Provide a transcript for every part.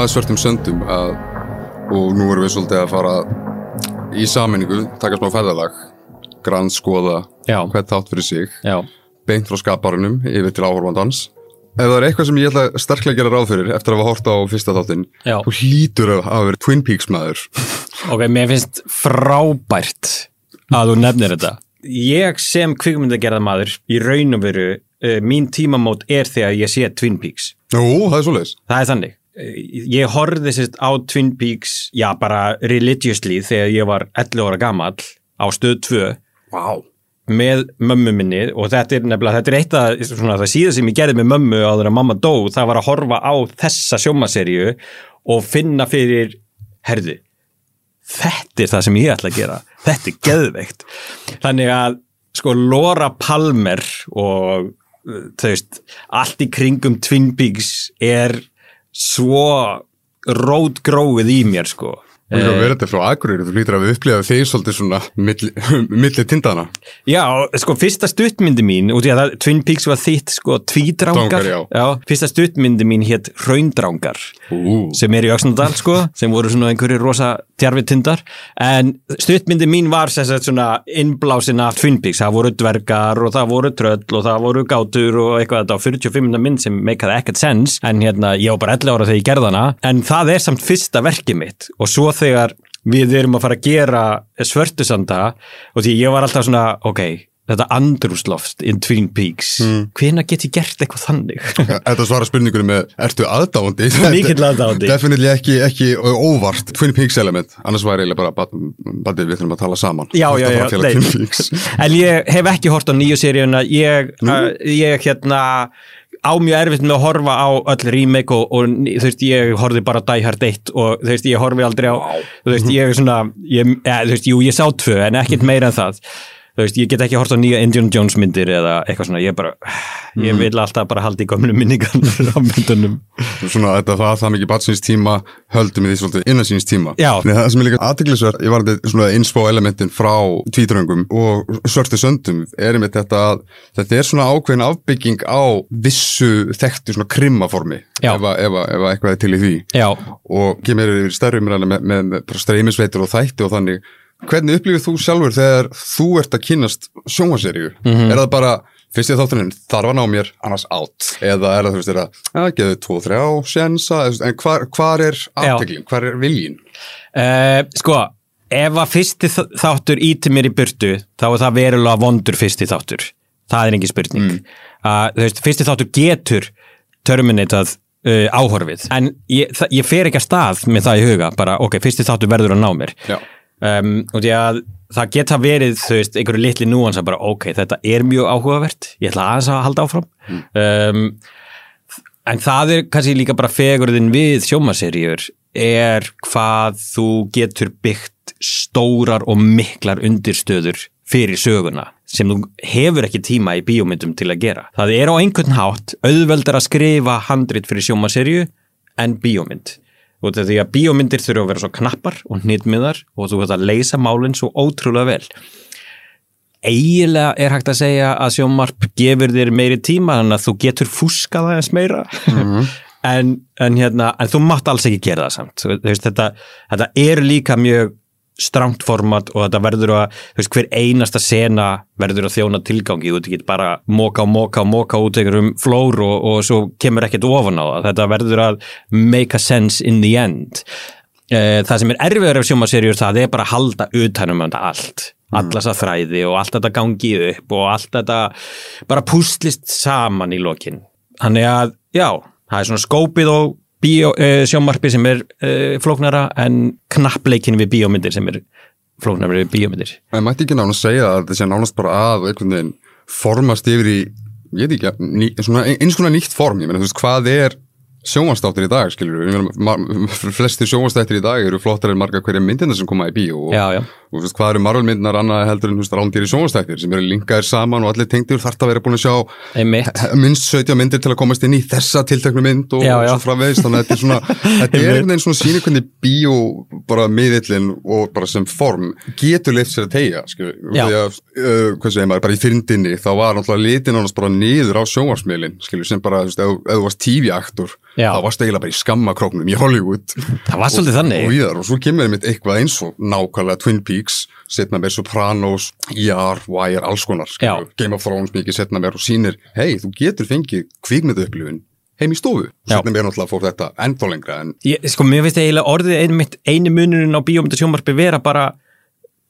að svörtum söndum að, og nú erum við svolítið að fara í sammenningu, taka smá ferðalag grannskoða hvert þátt fyrir sig Já, beint frá skaparunum yfir til áhorfandans ef það er eitthvað sem ég ætla sterklega að gera ráð fyrir eftir að hafa hort á fyrsta þáttin þú hlýtur að hafa verið Twin Peaks maður ok, mér finnst frábært að þú nefnir þetta. Ég sem kvikmyndagerða maður, í raun og veru, uh, mín tímamót er þegar ég sé Twin Peaks. Jú, það er svoleiðis Það er þannig. Ég horfði sérst á Twin Peaks, já bara religiously þegar ég var 11 ára gamall á stöð 2 wow. með mömmu minni og þetta er nefnilega, þetta er eitt af það síðan sem ég gerði með mömmu áður að mamma dó, það var að horfa á þessa sjómaserju og finna fyrir, herðu, þetta er það sem ég ætla að gera, þetta er geðveikt. Þannig að sko Laura Palmer og þú veist, allt í kringum Twin Peaks er svo rótgróið í mér sko. Og líka verið þetta frá Akureyri þú hlýtur að við upplifa þig svolítið svona milli, milli tindana Já, sko, fyrsta stuttmyndi mín, út í að það, Twin Peaks var þitt, sko, tvítrangar. Drangar, já. fyrsta stuttmyndi mín hétt Hraundrangar, Ú. sem er í Öxnadal, sko, sem voru svona einhverju rosa tjarfitindar. En stuttmyndi mín var sagt svona innblásin af Twin Peaks. Það voru dvergar og það voru tröll og það voru gátur og eitthvað þetta á 45 minna mynd sem meikaði ekkert sens. En hérna, ég var bara 11 ára þegar ég gerði hana. En það er samt fyrsta verkið mitt og svo þegar við erum að fara að gera svörtusanda og því ég var alltaf svona, ok, þetta andrúsloft in Twin Peaks, mm. hvena get ég gert eitthvað þannig? Þetta svara spurningunum með, ertu aðdáandi? Mikill aðdáandi. Definitely ekki, ekki óvart Twin Peaks element, annars væri eiginlega bara bandið við þurfum að tala saman Já, já, já, Peaks en ég hef ekki hort á nýju seríuna, ég, uh, ég hérna á mjög erfitt með að horfa á öll remake og, og þú veist, ég horfði bara Die Hard 1 og þú veist, ég horfi aldrei á þú veist, ég er svona, ég, ja, þú veist, jú, ég sá tvö en ekkert meira en það þú veist, ég get ekki hort á nýja Indiana Jones myndir eða eitthvað svona, ég bara ég vil alltaf bara halda í gömlu minningar á myndunum. Svona þetta það, það mikið batsins tíma höldum við því svolítið innan síns tíma. Já. Nei, Það sem er líka aðteglisverð, ég var þetta svona inspo elementin frá tvítröngum og svörtu söndum er einmitt þetta að þetta er svona ákveðin afbygging á vissu þekktu svona krimmaformi ef, að- að- að eitthvað er til í því. Já, og kemur yfir stærri umræðina með, með, með streymisveitur og þætti og þannig hvernig upplifir þú sjálfur þegar þú ert að kynast sjónvaserju Mhm. er það bara fyrst í þáttuninn þarf hann á mér annars átt eða er það þú veist það að geðu tvo, þrjá, sjensa en hvar, hvar er afteklin, hvar er viljin Uh, sko, ef að fyrsti þáttur íti mér í burtu þá er það verulega vondur fyrsti þáttur. Það er engin spurning. Mm. þú veist, fyrsti þáttur getur terminatað uh, áhorfið. En ég, ég fer ekki að stað með það í huga, bara ok, fyrsti þáttur verður að ná mér. Já. Um, og því að það geta verið, þú veist, einhverju litli núansa bara ok, þetta er mjög áhugavert ég ætla aðeins að halda áfram um, en það er kannski líka bara fegurðin við sjómaseríur er hvað þú getur byggt stórar og miklar undirstöður fyrir söguna sem þú hefur ekki tíma í bíómyndum til að gera. Það er á einhvern hátt auðveldar að skrifa handrit fyrir sjómaserju en bíómynd. Út af því að bíómyndir þurfa að vera svo knappar og hnitmiðar og þú veist að leysa málinn svo ótrúlega vel. Eiginlega er hægt að segja að sjómarp gefur þér meiri tíma en að þú getur fúskað aðeins meira. En, en, hérna, en þú mátt alls ekki gera það samt. Veist, þetta, þetta er líka mjög strangt format og þetta verður að veist, hver einasta sena verður að þjóna tilgangi, þú ekki bara móka og móka og móka út einhverjum flór og, og svo kemur ekkert ofan á það. Þetta verður að make a sense in the end. Eh, það sem er erfiður af sjómaserjur það er bara að halda utanum þetta allt. Alla þessa þræði og allt þetta gangi upp og allt þetta bara púslist saman í lokin. Þannig að já, það er svona skópið og sjómarpi sem er uh, flóknara en knappleikin við bíómyndir sem er flóknara við bíómyndir. En mætti ekki nánast segja að þetta sé nánast bara að einhvern veginn formast yfir í ég veit ekki, ný, svona, eins konar nýtt form. Ég meina þú veist hvað er sjónvastáttir í dag skilur við, flestir sjónvastáttir í dag eru flottar en marga hverja myndina sem koma í bíó. Og, já, já, og veist, hvað eru Marvel-myndinar annað heldur en þú veist, rándýri sjónvastættir sem eru linkaðir saman og allir tengdir þarf að vera búin að sjá minnst 17 myndir til að komast inn í þessa tilteknu mynd og já. svo framvegist þannig að þetta er svona, þetta er einhvern veginn svona síni hvernig bíó bara miðillin og bara sem form getur leift sér að tegja skilur, uh, hvað segir maður, bara í fyrndinni þá var náttúrulega litin ánast bara niður á sjónvarsmiðlin skilur, sem bara, þú veist, varst TV-aktor Já. þá varst eiginlega bara í skammakróknum í Hollywood Það var svolítið og, þannig. og, víðar, og svo kemur einmitt eitthvað eins og nákvæmlega Twin Peaks, setna mér Sopranos, ER, Wire, alls konar. Game of Thrones mikið setna mér og sýnir, hei, þú getur fengið kvikmyndu upplifun heim í stofu og setna mér náttúrulega fór þetta ennþá lengra en Ég, sko, mér finnst eiginlega orðið einmitt eini munurinn á bíómynda sjónvarpi vera bara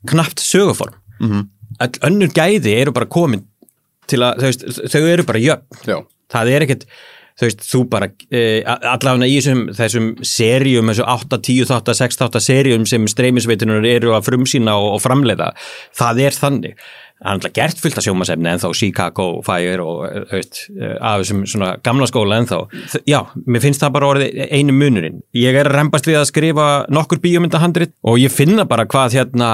knapt söguform. Mhm. All önnur gæði eru bara komin til að, veist, þau eru bara jöfn. já, það er ekkert þú veist, þú bara, e, allavega í þessum, þessum seríum, þessu 8, 10 þátt, 6 þátt seríum sem streymisveitunar eru að frumsýna og, og framleiða það er þannig það er alltaf gert fullt af sjómasefni en þá Chicago Fire og eh, þú veist, eh, af þessum svona gamla skóla en þá já, mér finnst það bara orðið einu munurinn. Ég er að rempast við að skrifa nokkur bíómyndahandrit og ég finna bara hvað hérna,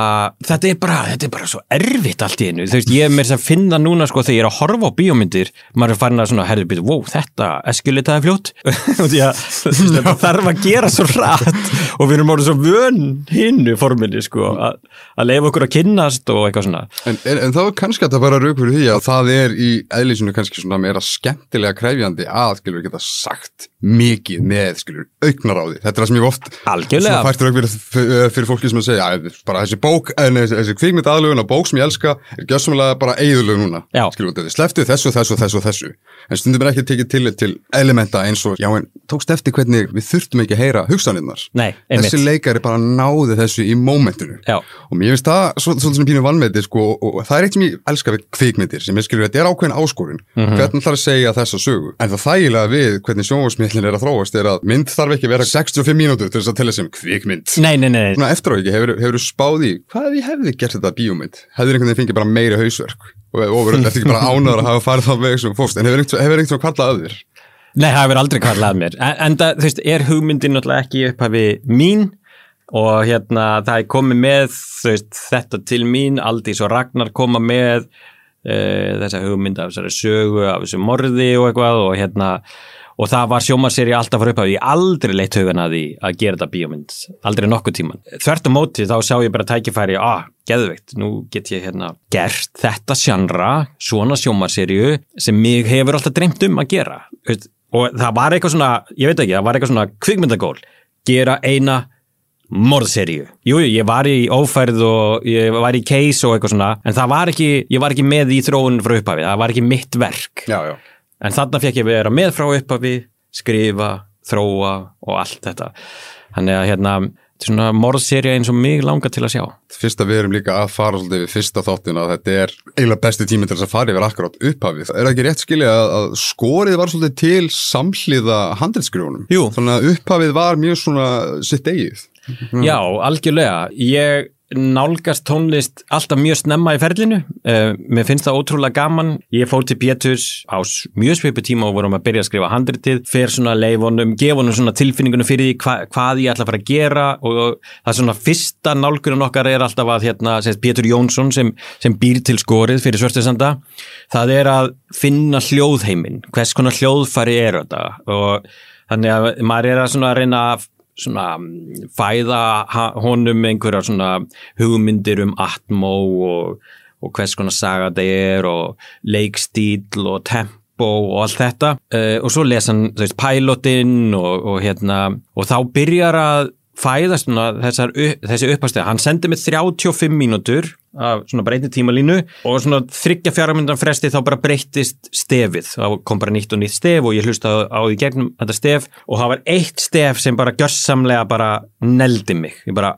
þetta er bara, þetta er bara svo erfitt allt í einu, þú veist, ég er mér sem finna núna sko þegar ég er að horfa á bíómyndir maður er farin að svona, herðu býtu, wow, þetta eskjulitaði fljótt. Að þetta þarf að gera svo rætt og við erum orðið svo vön hinnu forminni sko, að, að þá er kannski að það bara rauk fyrir því að það er í eðlísinu kannski svona meira skemmtilega kræfjandi að, skilur, geta sagt mikið með, skilur, auknar á því. Þetta er það sem ég oft fært rauk fyrir, fólki sem að segja, að bara þessi bók, en þessi, kvikmynd aðlugun á bók sem ég elska er gjössamlega bara eigðulegu núna. Já. Skilur, þetta er sleftið þessu, þessu, þessu, þessu. En stundum er ekki tekið til, til elementa eins og, já, en tókst eftir hvernig við þurftum ekki að heyra einmitt. Þessi leikari bara náði þessu í mómentinu og mér finnst það svo- svolítið svona pínu vannmeti sko, og, það er eitt sem ég elska við kvikmyndir sem ég skilur, þetta er ákveðin áskorun Mhm. hvernig ætlar að segja þessa sögu en það þægilega við hvernig sjónvarsmiðlin er að þróast er að mynd þarf ekki að vera 65 mínútur til þess að tella sem kvikmynd. Nei, nei, nei, Svona eftir á ekki, hefur, hefur spáð í hvað ég hefði gert þetta bíómynd? Hefur einhvern veginn fengið bara meiri hausverk? Og ofuröld eftir ekki bara ánæður að hafa farið þá veg sem fórst en hefur einhvern hefur einhvern kvallað að þér? Nei, það hefur aldrei kallað mér. En, en það, þú veist, er hugmyndin náttúrulega ekki upphafi mín? Og hérna það er komið með, þú veist, þetta til mín, Aldís og Ragnar koma með uh, þessa hugmynd af þessari sögu, af þessu morði og eitthvað og hérna, og það var sjómaseri alltaf fyrir upphafi, ég aldrei leitt hugan að því að gera þetta bíómynd, aldrei nokkuð tíman. Þvert á móti þá sá ég bara tækifæri, ah, geðveikt, nú get ég hérna gert þetta sjannra, svona sjómaserju sem mig hefur alltaf dreymt um að gera, og það var eitthvað svona, ég veit ekki, það var eitthvað svona kvikmyndagól, gera eina morðseríu. Jú, jú, ég var í ófærð og ég var í case og eitthvað svona, en það var ekki, ég var ekki með í þróun frá upphafi, það var ekki mitt verk. Já, já En þarna fekk ég vera með frá upphafi, skrifa, þróa og allt þetta. Þannig að hérna, þetta er svona morðserja eins og mig langar til að sjá. fyrst að við erum líka að fara svolítið við fyrsta þáttin að þetta er eiginlega besti tími til þess að fara yfir akkurát upphafið. Er það ekki rétt skilja að, að skorið var svolítið til samhliða handelskrjónum? Jú. Þannig að upphafið var mjög svona sitt eigið. Já, algjörlega. Ég nálgast tónlist alltaf mjög snemma í ferlinu. Uh, mér finnst það ótrúlega gaman. Ég fór til Péturs á mjög svipu tíma og vorum að byrja að skrifa handritið, fer svona leifonum, gefunum svona tilfinningunum fyrir því hva, hvað ég ætla að fara að gera og það er svona fyrsta nálgunum okkar er alltaf að hérna, Pétur Jónsson sem, sem býr til skorið fyrir Svörstesanda, það er að finna hljóðheiminn, hvers konar hljóðfæri er þetta og þannig að maður er að svona reyna að svona mm, fæða honum einhverja svona hugmyndir um atmó og, og hvers konar saga þetta er og leikstíl og tempo og allt þetta. Uh, og svo lesa hann veist pilotinn og, og hérna og þá byrjar að fæðast svona þessar, þessi uppastega hann sendi mig 35 mínútur af svona breyti tímalínu og svona þryggja fjármyndan fresti þá bara breyttist stefið, þá kom bara nýtt og nýtt stef og ég hlusta á því gegnum þetta stef og það var eitt stef sem bara gjörsamlega bara neldi mig. Ég bara,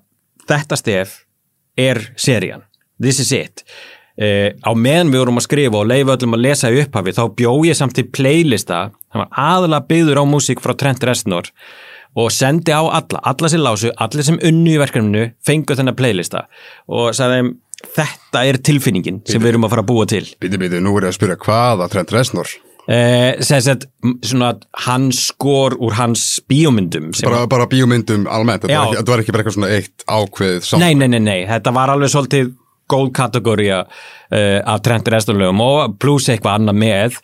þetta stef er serían, this is it. Uh, á meðan við vorum að skrifa og leifa öllum að lesa í upphafi þá bjó ég samt til playlista það var aðalega byggður á músík frá Trent Reznor og sendi á alla, alla sem lásu, allir sem unnu í verkefninu fengu þennan playlista og sagði þeim þetta er tilfinningin sem við erum að fara að búa til Býti, býti, nú er ég að spyrja hvaða Trent Reznor. sagt, m- svona hans skor úr hans bíómyndum sem Bara, bara bíómyndum almennt. Þetta var, ekki, þetta var ekki bara eitthvað svona eitt ákveðið saman. Nei, nei, nei, nei, þetta var alveg svolítið góð kategória uh, af Trent Reznor-lögum og pluss eitthvað annað með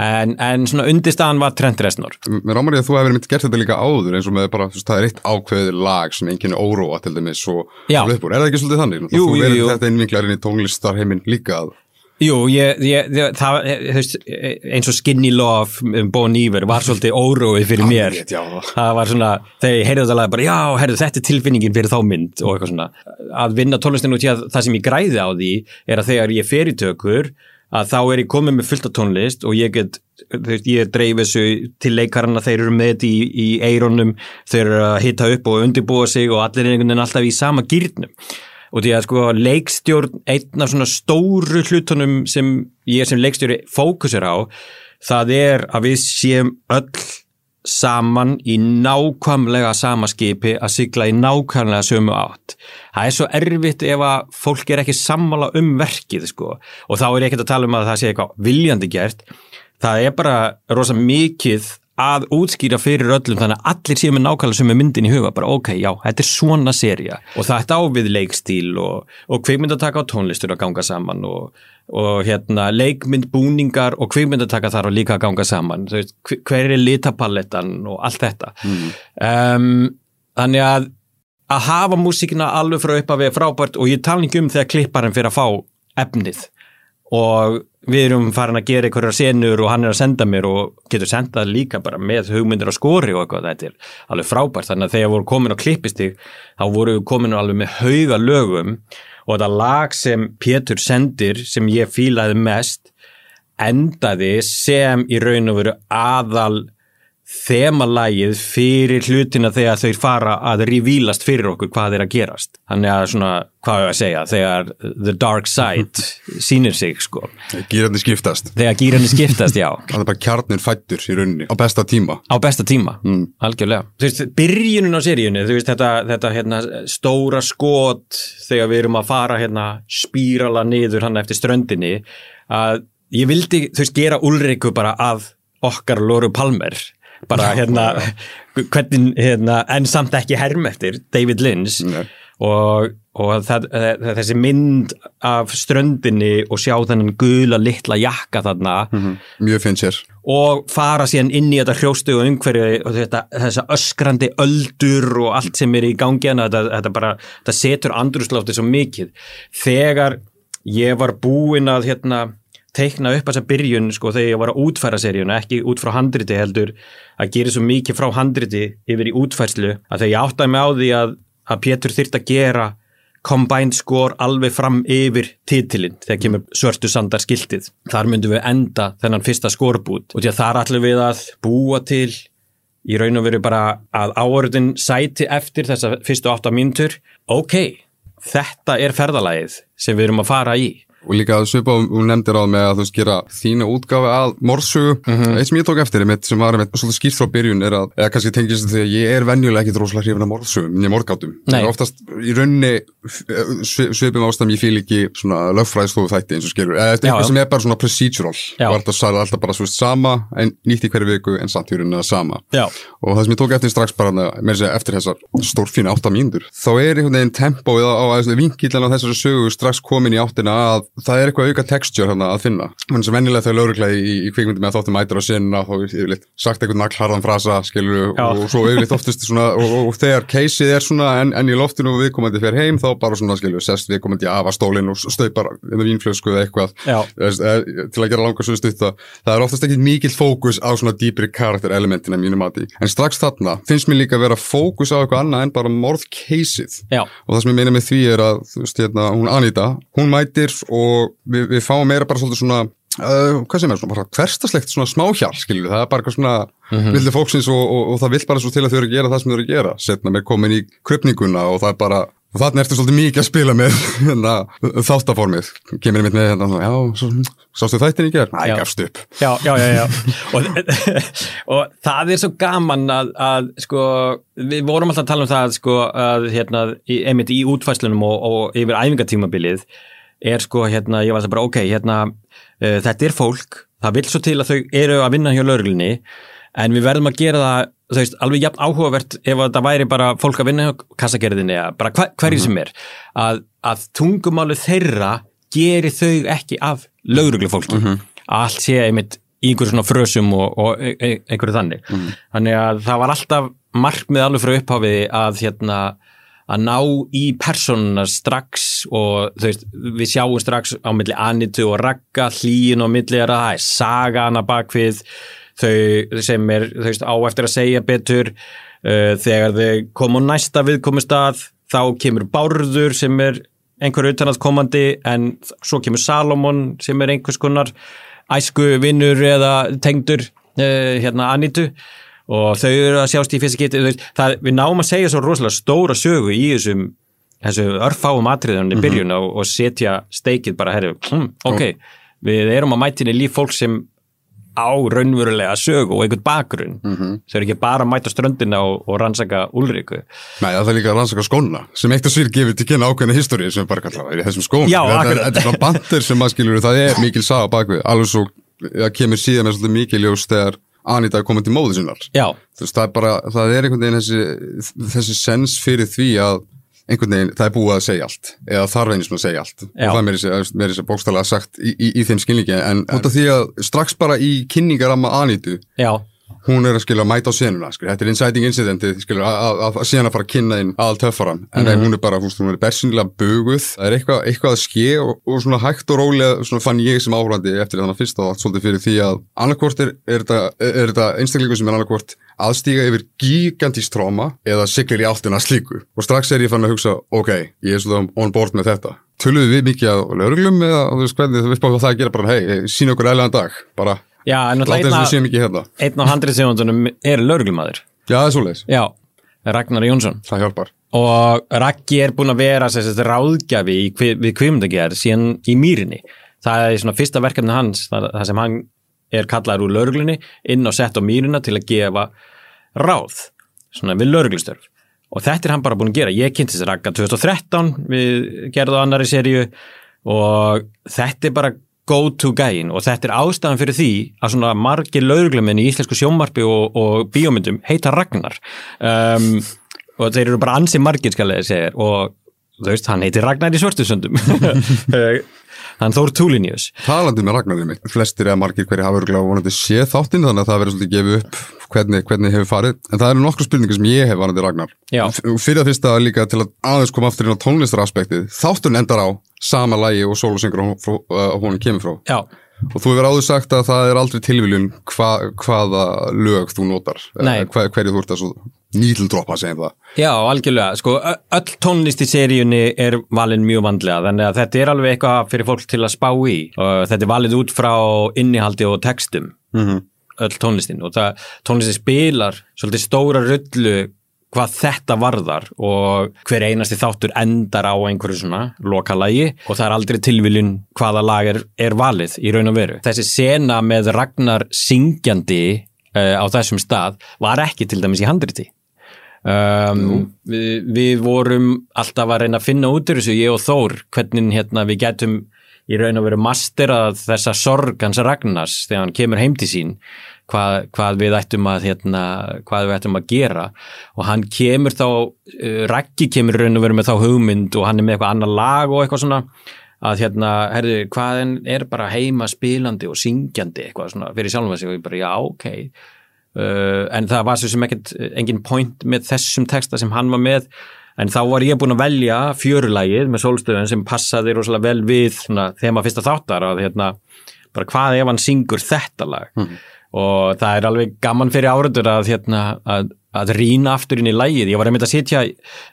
en, en svona undirstaðan var Trent Reznor Mér ámar ég að þú hefur myndi gert þetta líka áður eins og með bara, þú veist, það er eitt ákveðið lag sem enginn óróa til dæmis og úr. Er það ekki svolítið þannig? Jú, þú jú, verður jú. þetta innvinklarinn í tónlistarheiminn líka að Jú, ég, ég, það, þú veist, eins og Skinny Love um Bon Iver var svolítið óróið fyrir mér. Alveg, já, það. Var svona, þegar ég heyrði þetta lag bara, já, heyrðu, þetta er tilfinningin fyrir þá mynd og eitthvað svona. Að vinna tónlistinu í að það sem ég græði á því er að þegar ég fer í tökur, að þá er ég komið með fullt af tónlist og ég get, þú veist, ég dreif þessu til leikarana, þeir eru með þetta í, í eironum, þeir eru að hitta upp og undirbúa sig og allir er einhvern veginn alltaf í sama gýrnum og því að sko leikstjórn einn af svona stóru hlutunum sem ég sem leikstjóri fókusur á það er að við séum öll saman í nákvæmlega sama skipi að sigla í nákvæmlega sömu átt. Það er svo erfitt ef að fólk er ekki sammála um verkið sko og þá er ekki að tala um að það sé eitthvað viljandi gert. Það er bara rosa mikið að útskýra fyrir öllum þannig að allir séu með nákvæmlega sem er myndin í huga, bara ok, já, þetta er svona seria og þetta á við leikstíl og, og kveikmyndataka á tónlistur að ganga saman og, og hérna leikmyndbúningar og kveikmyndataka þar að líka að ganga saman, þú veist, hver er litapallettan og allt þetta. Mm. um, þannig að að hafa músíkina alveg frá upp að við frábært og ég tala ekki um þegar klipparinn fyrir að fá efnið og við erum farin að gera einhverjar senur og hann er að senda mér og getur sendað líka bara með hugmyndir á skori og eitthvað, þetta er alveg frábært. Þannig að þegar voru komin á klippistík þá voru við komin alveg með hauga lögum og þetta lag sem Pétur sendir sem ég fílaði mest endaði sem í raun og veru aðal þemalægið fyrir hlutina þegar þau fara að revílast fyrir okkur hvað er að gerast. Þannig að svona, hvað er að segja, þegar the dark side sínir sig, sko. Gýrandi skiptast. Þegar gýrandi skiptast, já. Það er bara kjarnir fættur í rauninni, á besta tíma. Á besta tíma, mm. algjörlega. Þú veist, byrjunin á seríunni, þú veist, þetta, þetta hérna, stóra skot þegar við erum að fara hérna spírala niður hann eftir ströndinni, að ég vildi, þú veist, gera Ulriku bara að okkar Lóru Palmer bara hérna, hvernig, hérna en samt ekki herm eftir David Lynch. Nei. og, og það, þessi mynd af ströndinni og sjá þennan gula litla jakka þarna. Mm -hmm. mjög finn sér og fara síðan inn í þetta hrjóstu og umhverju og þetta, þessa öskrandi öldur og allt sem er í gangi hana, þetta, þetta, bara, þetta setur andrúsláttu svo mikið. Þegar ég var búinn að hérna teikna upp þessa byrjun sko þegar ég var að útfæra seríuna, ekki út frá handriti heldur að gera svo mikið frá handriti yfir í útfærslu að þegar ég áttaði mig á því að, að Pétur þyrrt að gera combined score alveg fram yfir titilinn þegar kemur svörstu sandar skiltið. Þar myndum við enda þennan fyrsta scorebút og því að þar ætlum við að búa til í raun og veru bara að áorðin sæti eftir þessa fyrstu átta mínútur. Ok, þetta er ferðalagið sem við erum að fara í og líka að svipa og hún nefndir á með að þú veist gera þína útgafi að morsugu mm -hmm. eitt sem ég tók eftir einmitt sem var einmitt svolítið skýrt frá byrjun er að, eða kannski tengist því að ég er venjulega ekki droslega hrifin af morðsugum, minni morgátum það er oftast í raunni svipum ástæðum ég fíl ekki svona lögfræðstofu þætti eins og skilur, eða eitthvað sem er bara svona procedural, alltaf sæði alltaf bara svo sama, en nýtt í hverju viku en samt í rauninni að sama, Já. og það sem ég tók eftir strax bara með þess að eftir að það er eitthvað auka textjör hérna að finna. Þannig sem vennilega þau lauruglega í, í kvikmyndi með þáttum mætur á sinna og yfirleitt sagt eitthvað naglharðan frasa skilur Já. og svo yfirleitt oftast svona og, og, og þegar caseið er svona enn en í loftinu og viðkomandi fer heim þá bara svona skilur sest viðkomandi af að stólinn og staupar inn á vínflösku eða eitthvað Eðst, e, til að gera langar svo stutta það er oftast ekki mikill fókus á svona dýpri karakterelementina mínum mati. En strax þarna finnst mér líka að vera fókus á eitthvað annað en bara morðcaseið og það sem ég meina með því er að veist, hérna, hún Anita, hún mætir og við, við fáum meira bara svolítið svona uh, hvað sem er svona bara hverstaslegt svona smáhjál skilju, það er bara eitthvað svona mm -hmm. vildi fólksins og, og, og það vil bara svo til að þau eru að gera það sem þau eru að gera, setna með komin í kröpninguna og það er bara og þannig ertu svolítið mikið að spila með hérna, þáttaformið, kemur ég mitt með hérna, já, sástu þættin í gerð? Næ, gafst upp. Já, já, já, já. og, og það er svo gaman að, að, sko, við vorum alltaf að tala um það, sko, að, hérna, í, einmitt í útfæslunum og, og yfir æfingatímabilið er, sko, hérna, ég var það bara, ok, hérna, uh, þetta er fólk, það vil svo til að þau eru að vinna hjá lauruglinni, en við verðum að gera það þú veist, alveg jafn áhugavert ef það væri bara fólk að vinna á kassagerðinni eða bara hver, hverju Mhm. sem er að, að tungumálu þeirra gerir þau ekki af lauruglu fólki Mhm. að allt sé einmitt í einhverju svona frösum og, og e- e- einhverju þannig Mhm. þannig að það var alltaf markmið alveg frá upphafiði að hérna að ná í personuna strax og þú veist, við sjáum strax á milli Anitu og Ragga, hlýin er að það er saga hana bakvið þau sem er þú veist, á eftir að segja betur. Uh, þegar þau koma næsta viðkomustað þá kemur Bárður sem er einhver utanaðkomandi en svo kemur Salomon sem er einhvers konar æsku vinnur eða tengdur uh, hérna Anitu og þau eru að sjást í fyrsta geti það, við náum að segja svo rosalega stóra sögu í þessum þessu örfáum atriðunni mm -hmm. byrjun og, og setja steikið bara, herri, hm, ok. Við erum að mætinni líf fólk sem á raunverulega sögu og einhvern bakgrunn. Mm -hmm. þau eru ekki bara að mæta ströndina og, og rannsaka úlriku. Nei, það er líka að rannsaka skóna sem eitt og svír gefur til kynna ákveðna históri sem bara kallar er í þessum skóm Já, þetta er svona bandir sem maður skilur það er mikil saga bakvið, alveg svo það kemur síðan með svolítið mikil ljós þegar Anita er komið til móðu sinnar. Veist, það, er bara, það er einhvern veginn þessi, þessi sens fyrir því að einhvern veginn það er búið að segja allt eða þarf einnig að segja allt. Já. og það er mér þess að bókstala sagt í, í, í þeim skilningi en út af því að strax bara í kynningaramma Anitu Já hún er að skilja að mæta á senuna, skilja, þetta er inciting incidenti, skilja, að síðan að fara að kynna inn all töffaran, en mm -hmm. hún er bara, hún er bersinlega böguð, það er eitthvað, eitthvað að ske og, og svona hægt og rólega svona fann ég sem áhverjandi eftir þannig að fyrsta allt svolítið fyrir því að annarkvort er, er þetta einstakleikum sem er annarkvort aðstíga yfir gigantísk tróma eða siglir í alltina slíku. Og strax er ég fann að hugsa, ok, ég er svona on board með þetta. Töluðu við mikið á lauruglum eða hvernig það Já, en hérna. einn á handriðsjónunum er lauruglumadur. Já, það er svo leiðis. Já, Ragnar Jónsson. Það hjálpar. Og Raggi er búin að vera sérst, ráðgjafi í, við kvimdagerð síðan í mýrinni. Það er svona fyrsta verkefni hans, það, sem hann er kallaður úr lauruglunni, inn og sett á mýrina til að gefa ráð, svona við lauruglustörf. Og þetta er hann bara búin að gera. Ég kynnti þessi Ragga 2013, við gerðum á annari serju og þetta er bara go to gæin og þetta er ástæðan fyrir því að svona margir lauruglumenn í íslensku sjómarfi og, og bíómyndum heita Ragnar. Um, og þeir eru bara ansið margir skal ég segja og þú veist hann heitir Ragnar í svörtusöndum hann Þór Túlinjus Talandi með Ragnar í mig, flestir eða margir hverju hafa öruglega vonandi sé þáttinn þannig að það verður svolítið gefið upp hvernig, hvernig hefur farið, en það eru nokkru spurningar sem ég hef vanandi Ragnar. Já. fyrir að fyrsta líka til að aðeins koma aftur inn á tónlistaraspektið, þáttun endar á sama lægi og sólusengur á honum kemur frá. Já. Og þú hefur áður sagt að það er aldrei tilviljun hva, hvaða lög þú notar hver, hverju þú ert að nýtildroppa segjum það. Já, algjörlega sko, öll tónlist í seríunni er valin mjög vandlega, þannig að þetta er alveg eitthvað fyrir fólk til að spá í þetta er valið út frá innihaldi og textum mm -hmm. öll tónlistin og það, tónlistin spilar svolítið stóra rullu hvað þetta varðar og hver einasti þáttur endar á einhverju svona lokalægi og það er aldrei tilviljun hvaða lag er, er valið í raun og veru. Þessi sena með Ragnar syngjandi uh, á þessum stað var ekki til dæmis í handriti. Um, við, við vorum alltaf að reyna að finna út úr þessu, ég og Þór, hvernig hérna, við getum í raun og veru master að þessa sorg hans Ragnars þegar hann kemur heim til sín hvað, hvað við að hérna, hvað við ættum að gera. Og hann kemur þá, uh, Raggi kemur raun og verið með þá hugmynd og hann er með eitthvað annar lag og eitthvað svona að hérna, herðu, hvaðin er bara heima spilandi og syngjandi? Eitthvað svona fyrir sjálfum þessi og ég bara, já, ok. Uh, en það var svo sem ekkert engin point með þessum texta sem hann var með. En þá var ég búin að velja fjörulægið með sólstöðun sem passaði rosalega vel við svona, þegar maður fyrst að þáttar að hérna, bara hvað ef hann syngur þetta lag. Mm -hmm og það er alveg gaman fyrir áraður að, hérna, að, að rýna aftur inn í lægið. Ég var einmitt að sitja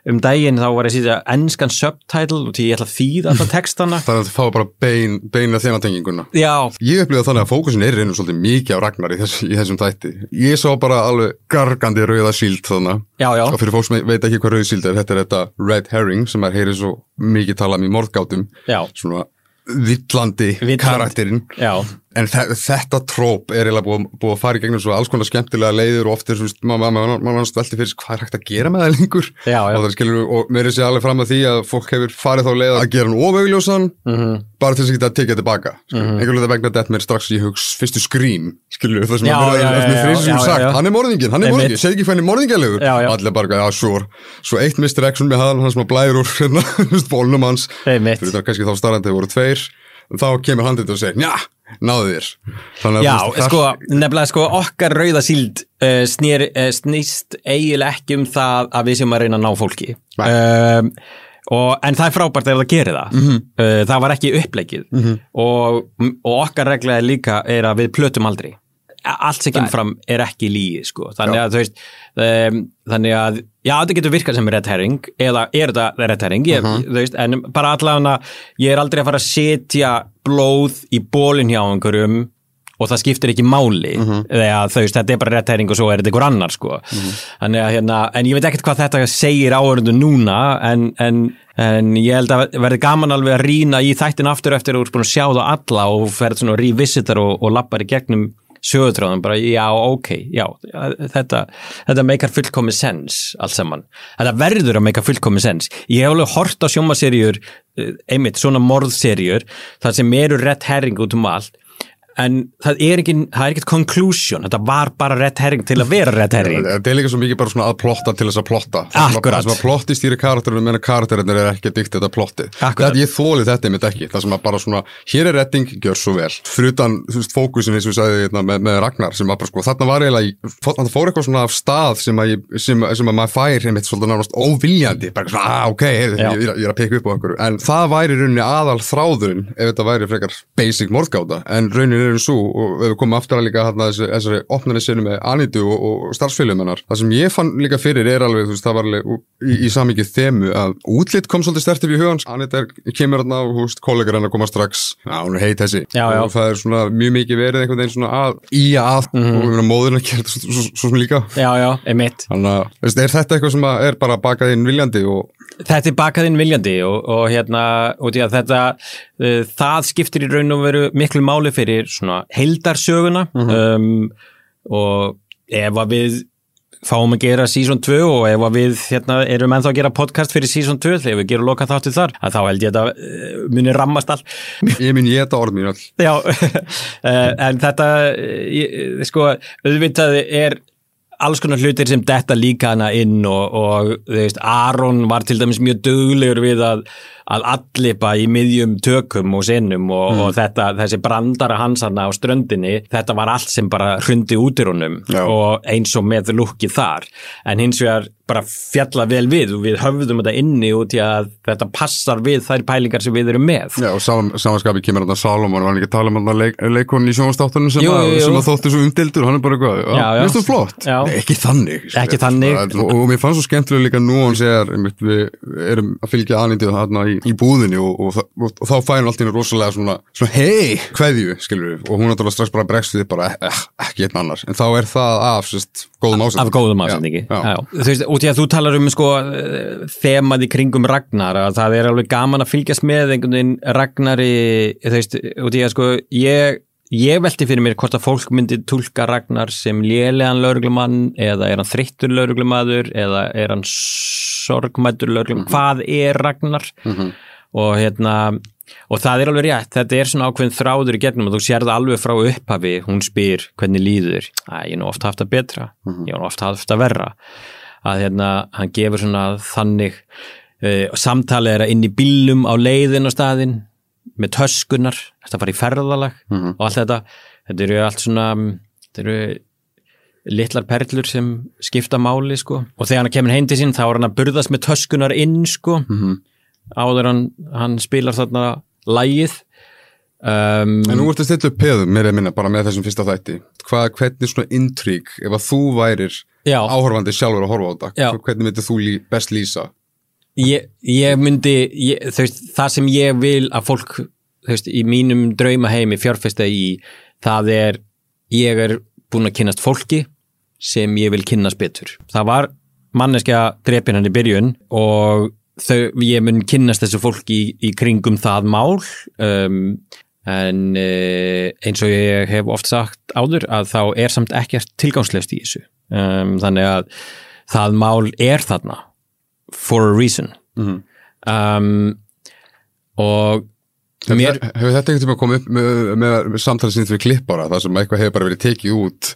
um daginn, þá var ég að sitja ennskan subtitle og því ég ætla að þýða alltaf textana. Það er að fá bara bein, beina þematenginguna. Já. Ég upplýða þannig að fókusin er reynum svolítið mikið á Ragnar í, þess, í þessum þætti. Ég sá bara alveg gargandi rauða síld þannig. Já, já. Og fyrir fólk sem veit ekki hvað rauð síld er, þetta er þetta red herring sem er heyrið svo mikið talað um í morðgátum. Já. Svona villandi karakterinn. Já en þetta tróp er eiginlega búið, búið að fara í gegnum svo alls konar skemmtilega leiður og oft er svona, maður veldi fyrir hvað er hægt að gera með það lengur já, já. og það og mér er sér alveg fram að því að fólk hefur farið þá leið að gera hann ofaugljósan mm -hmm. bara til þess að geta að tekja tilbaka mm -hmm. einhvern veginn vegna þetta mér strax í hugs fyrstu skrím, skilur, það sem að vera þrýsum sagt, hann er morðingin, hann er morðingin segi ekki hann er morðingjalegur, allir bara já, svo, svo eitt Mr. X-un með hann, hann sem að blæður úr hérna, bólnum hans, það þá starrandi voru tveir þá kemur handið og segir, njá, náðu þér. Já, sko, nefnilega sko okkar rauða síld uh, snýr, uh, snýst eiginlega ekki um það að við sem að reyna að ná fólki. Um, og, en það er frábært ef það gerir það. Mhm. uh, það var ekki uppleikið og, og okkar regla líka er að við plötum aldrei. Allt sem kemur fram er ekki lígi sko. þannig að veist um, þannig að, já þetta getur virkað sem red herring eða er þetta red herring ég, Mhm. veist, en bara allavega ég er aldrei að fara að setja blóð í bólinn hjá einhverjum og það skiptir ekki máli Mhm. eða þú veist, þetta er bara red herring og svo er þetta einhver annar sko. þannig að hérna, en ég veit ekkert hvað þetta segir áhörundu núna en, en, en ég held að verði gaman alveg að rýna í þættin aftur eftir að þú ert búin að sjá það alla og ferð svona revisitar og, og lappar í gegnum sögutráðum bara já ok, já þetta, þetta meikar fullkomi sens allt saman, þetta verður að meika fullkomi sens, ég hef alveg hort á sjómaserjur einmitt svona morðserjur þar sem eru rétt herring út um allt en það er er ekkert conclusion, þetta var bara rétt herring til að vera rétt herring. Það er líka svo mikið bara svona að plotta til þess að plotta. Akkurat. Það sem að plotti stýri karakterinu meðan karakterinir er ekki dikt þetta plottið Akkurat. Þetta ég þóli þetta einmitt ekki. Það sem að bara svona, hér er redding, gjör svo vel. Frutan, fókusin eins og við sagði hérna, með, með Ragnar sem var bara sko, þarna var eiginlega þarna fór eitthvað svona af stað sem að, ég, sem, sem að maður fær einmitt svolítið nánast óviljandi. Bara svona, ah, ok, ég, Já. ég, ég er að peka upp á einhverju. En það væri rauninni aðal þráðurinn ef þetta væri frekar basic morðgáta en rauninni er svo og við komum aftur að líka hérna þessi, þessari opnari sinu með Anitu og, og starfsfélum hennar það sem ég fann líka fyrir er alveg þú veist, það var alveg í, í samikið þemu að útlitt kom svolítið stertið við hugans Anita er, kemur hérna og húst, kollegar hennar koma strax. Já, hún er heit þessi. Já, já. og það er svona mjög mikið verið einhvern veginn svona að í að Mhm. og við erum móðurinn að gera þetta svo, svo, svo, svo líka. Já, já, einmitt. Þannig að, er þetta eitthvað sem er bara bakað inn viljandi og þetta er bakaðinn viljandi og, og hérna, út í að þetta uh, það skiptir í raun og veru miklu máli fyrir svona heildarsöguna. Um, og ef að við fáum að gera season 2 og ef að við hérna, erum ennþá að gera podcast fyrir season 2 þegar við gerum loka þáttu þar að þá held ég að þetta uh, muni rammast all ég minn ég þetta orð mín all Já, eh, en þetta ég- sko, auðvitað er alls konar hlutir sem detta líka hana inn og, og veist, Aron var til dæmis mjög duglegur við að, að allipa í miðjum tökum og sinnum og, og þetta, þessi brandara hans hana á ströndinni, þetta var allt sem bara hrundi út í honum Já. og eins og með lukkið þar, en hins vegar bara fjalla vel við og við höfðum þetta inni út í að þetta passar við þær pælingar sem við erum með Já, og sam, samanskapi kemur hann að Salomon var hann ekki að tala um hann leik, leikonin í sjónvastáttunum sem, sem að þóttu svo umdildur og hann er bara eitthvað, Já, já. minnst þú flott? Nei, ekki þannig. Ekki þannig. Og, og mér fannst svo skemmtilega líka nú hann segjar, við erum að fylgja aðnýttið þarna í, í búðinni og, og, og, og, þá fæði hann allt í henni rosalega svona, svona hei, kveðju, skilur við, og hún er strax bara bregst við bara, eh, ekki einn annars, en þá er það af, sérst, góðum ásending. af góðum ásendingi Já, já. þú veist, út í að þú talar um sko eh, þemað í kringum Ragnar að það er alveg gaman að fylgjast með einhvern veginn Ragnari þú veist, út í að sko ég, ég velti fyrir mér hvort að fólk myndi tólka Ragnar sem lélegan lauruglumann eða er hann þreyttur lauruglumadur eða er hann sorgmættur lauruglumann, hvað er Ragnar? Og hérna og það er alveg rétt, þetta er svona ákveðin þráður í gegnum og þú sér það alveg frá upphafi hún spyr hvernig líður að ég er nú oft haft að betra, ég er nú oft haft að verra. Að hérna, hann gefur svona þannig uh, samtali er að inn í bílum á leiðin á staðin með töskunar, þetta fara í ferðalag og allt þetta, þetta eru allt svona þetta eru litlar perlur sem skipta máli sko. og þegar hann kemur heim til sín þá er hann að burðast með töskunar inn sko. áður hann, hann spilar þarna lægið um, En nú ertu að stilla upp peðum, mér er minna, bara með þessum fyrsta þætti. Hvað, hvernig svona intrík, ef að þú værir Já. áhorfandi sjálfur að horfa á þetta, Já. hvernig myndir þú lí, best lýsa? ég, ég myndi ég, veist, það sem ég vil að fólk veist, í mínum draumaheimi fjárfesta í, það er ég er búin að kynnast fólki sem ég vil kynnast betur. Það var manneskja drepin hann í byrjun og þau, ég mun kynnast þessu fólki í, í kringum það mál um, en uh, eins og ég hef oft sagt áður að þá er samt ekkert tilgangslöst í þessu. Um, þannig að það mál er þarna for a reason. Mhm. um, og Hefur, þetta einhvern tíma komið upp með, með, með samtalið sinni fyrir klippara, það sem eitthvað hefur bara verið tekið út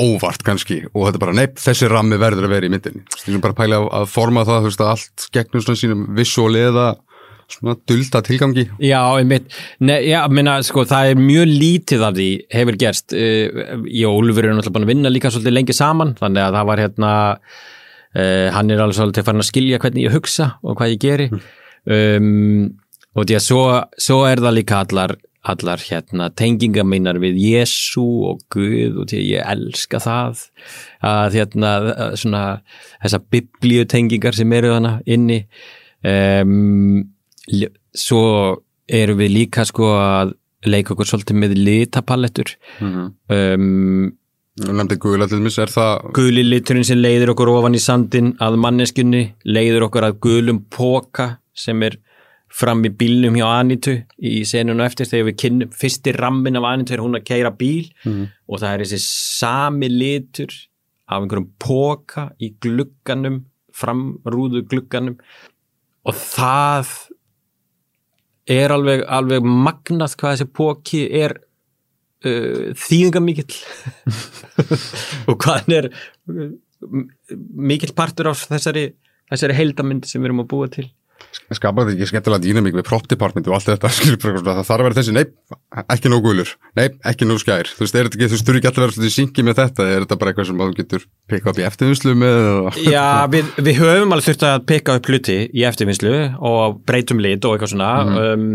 óvart kannski. Og þetta er bara, neip, þessi rammi verður að vera í myndinni. Þú veist, bara pæla að, forma það, þú veist, að allt gegnum svona sínum visual eða svona dulda tilgangi. Já, einmitt, ne, já, minna, sko, það er mjög lítið af því hefur gerst. Uh, ég og Úlfur eru náttúrulega búin að vinna líka svolítið lengi saman, þannig að það var hérna uh, hann er alveg svolítið farin að skilja hvernig ég hugsa og hvað ég geri. Um, og því að svo, svo er það líka allar allar hérna tenginga mínar við Jésu og Guð og ég elska það að hérna svona þessa biblíu tengingar sem eru þarna inni um, svo erum við líka sko að leika okkur svolítið með litapalettur Mhm. um, nefndi guðla til mis, er það guli liturinn sem leiðir okkur ofan í sandin að manneskjunni, leiðir okkur að gulum póka sem er fram í bílnum hjá Anitu í senun og eftir þegar við kynnum fyrsti rammin af Anitu er hún að keira bíl og það er þessi sami litur af einhverjum póka í glugganum framrúðu glugganum og það er alveg, alveg magnað hvað þessi póki er uh, þýðinga mikill og hvað hann er uh, mikill partur af þessari, þessari heildamynd sem við erum að búa til skapar þetta ekki skemmtilega dýnamík við prop department og allt þetta það þarf að vera þessi, nei, ekki nóg gulur. Nei, ekki nóg skær, þú veist, er þetta ekki þú þurfi ekki alltaf að vera syngi með þetta? Er þetta bara eitthvað sem þú getur pikka upp í eftirvinslu með Já, við, við höfum alveg þurft að peka upp hluti í eftirvinnslu og breytum lit og eitthvað svona. Um,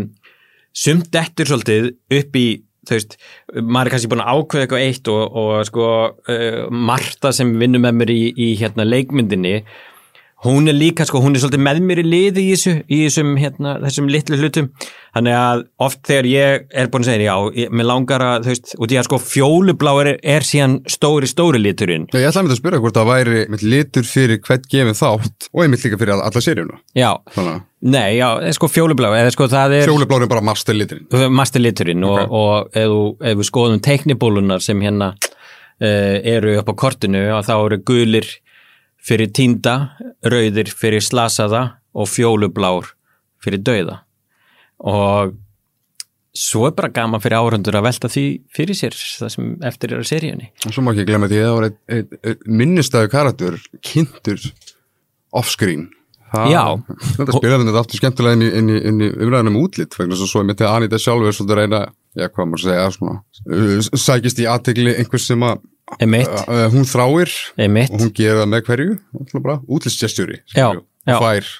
sumt dettur svolítið upp í þú veist, maður er kannski búin að ákveða eitthvað eitt og, og sko uh, Marta sem vinnur með mér í, í hérna leikmyndinni hún er líka sko, hún er svolítið með mér í liði í þessu, í þessum hérna, þessum litlu hlutum, þannig að oft þegar ég er búin að segja, já, ég, mér langar að, þú veist, og því að sko fjólublá er, er síðan stóri, stóri liturinn. Já, ég ætlaði að spyrja hvort það væri mitt litur fyrir hvert gefin þátt og einmitt líka fyrir alla seríuna. Já, þannig Nei, já, eða sko fjólublá, eða sko það er fjólublárin bara master liturinn. Masterliturinn og, Ok. og ef, við skoðum teiknibólunar sem hérna uh, eru upp á kortinu og þá eru gulir fyrir týnda, rauðir fyrir slasaða og fjólublár fyrir dauða. Og svo er bara gaman fyrir áhundur að velta því fyrir sér það sem eftir er á seríunni. Og svo má ekki glemma því að það var eitt minnistæðu karakter kynntur off-screen. Það- Já. Þetta spilaði þetta aftur skemmtilega inn í, inn í, inn í umræðanum útlitt vegna svo svo ég myndi að Anita sjálfur svolítið reyna, já hvað maður segja svona, sækist í aðtegli einhvers sem að hún þráir emitt og hún gera með hverju? Og fær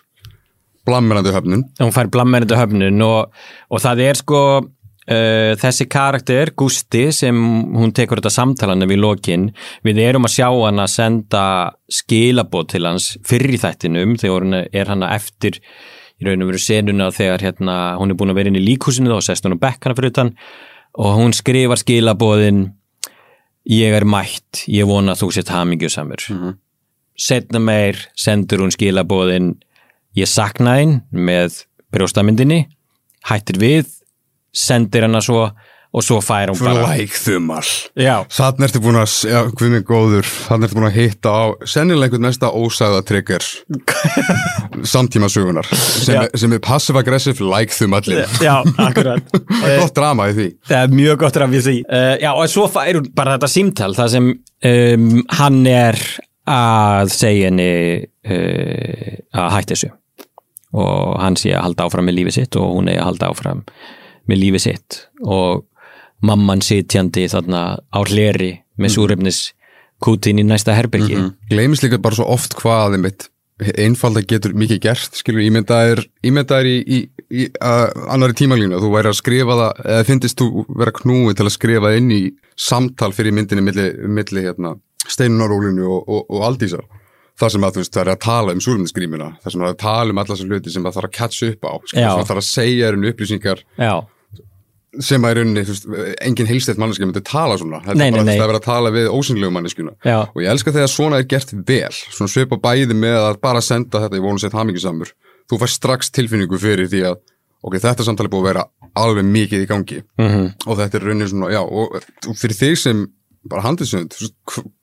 blammerandi höfnun. Hún fær blammerandi höfnun og, og það er sko uh, þessi karakter, Gusti sem hún tekur þetta samtalana við lokin. Við erum að sjá hann að senda skilabóð til hans fyrir þættinum þegar hún er hann eftir í raun og veru senuna þegar hérna, hún er búin að vera inn í líkhúsinu þá og sest hún á bekkana fyrir utan og hún skrifar skilabóðin ég er mætt, ég vona að þú sett hamingjusamur. Mhm. setna meir sendur hún skilabóðin ég sakna þín með brjóstamyndinni. Hættir við, sendir hana svo og svo fær hún bara já, Þannig ertu búin að, já, hvað minn góður, þannig ertu búin að hitta á sennilega einhvern mesta ósæða trigger. Samtímasögunar sem, Já. er- sem er passive-aggressive lækþumallin. já, akkurat. Það er gott drama í því. það er mjög gott rafið því. Uh, já, og svo fær hún bara þetta símtal það sem um, hann er að segja henni uh, að hætti þessu. Og hann sé að halda áfram með lífið sitt og hún er að halda áfram með lífið sitt. Og mamman sitjandi þarna á hleri með súrefnis kútin í næsta herbyrgi Mm. Gleimis líka bara svo oft hvað einmitt einfalda getur mikið gert, skilur, ímyndaðir ímyndaðir í, í, í uh, annari tímalínu, þú væri að skrifa það eða finnist þú vera knúið til að skrifa inn í samtal fyrir myndinni milli, milli hérna, steinunarólinu og, og, og aldísar. Þar sem að þú veist, það er að tala um súrumnisgrímuna þar sem að tala um alla þessar hluti sem það þarf að catcha upp á, skilur, það þarf að segja um upplýsingar. Já, sem að í rauninni, þú veist, engin heilstætt manneski myndi tala svona, þetta Nei, er bara nei, nei. það er verið að tala við ósynlegu manneskuna já, og ég elska þegar svona er gert vel svona svipa bæði með að bara senda þetta í vonu sett hamingisamur þú fær strax tilfinningu fyrir því að ok, þetta samtali búið að vera alveg mikið í gangi. Mm og þetta er raunin svona, já, og, fyrir þig sem bara handlisönd,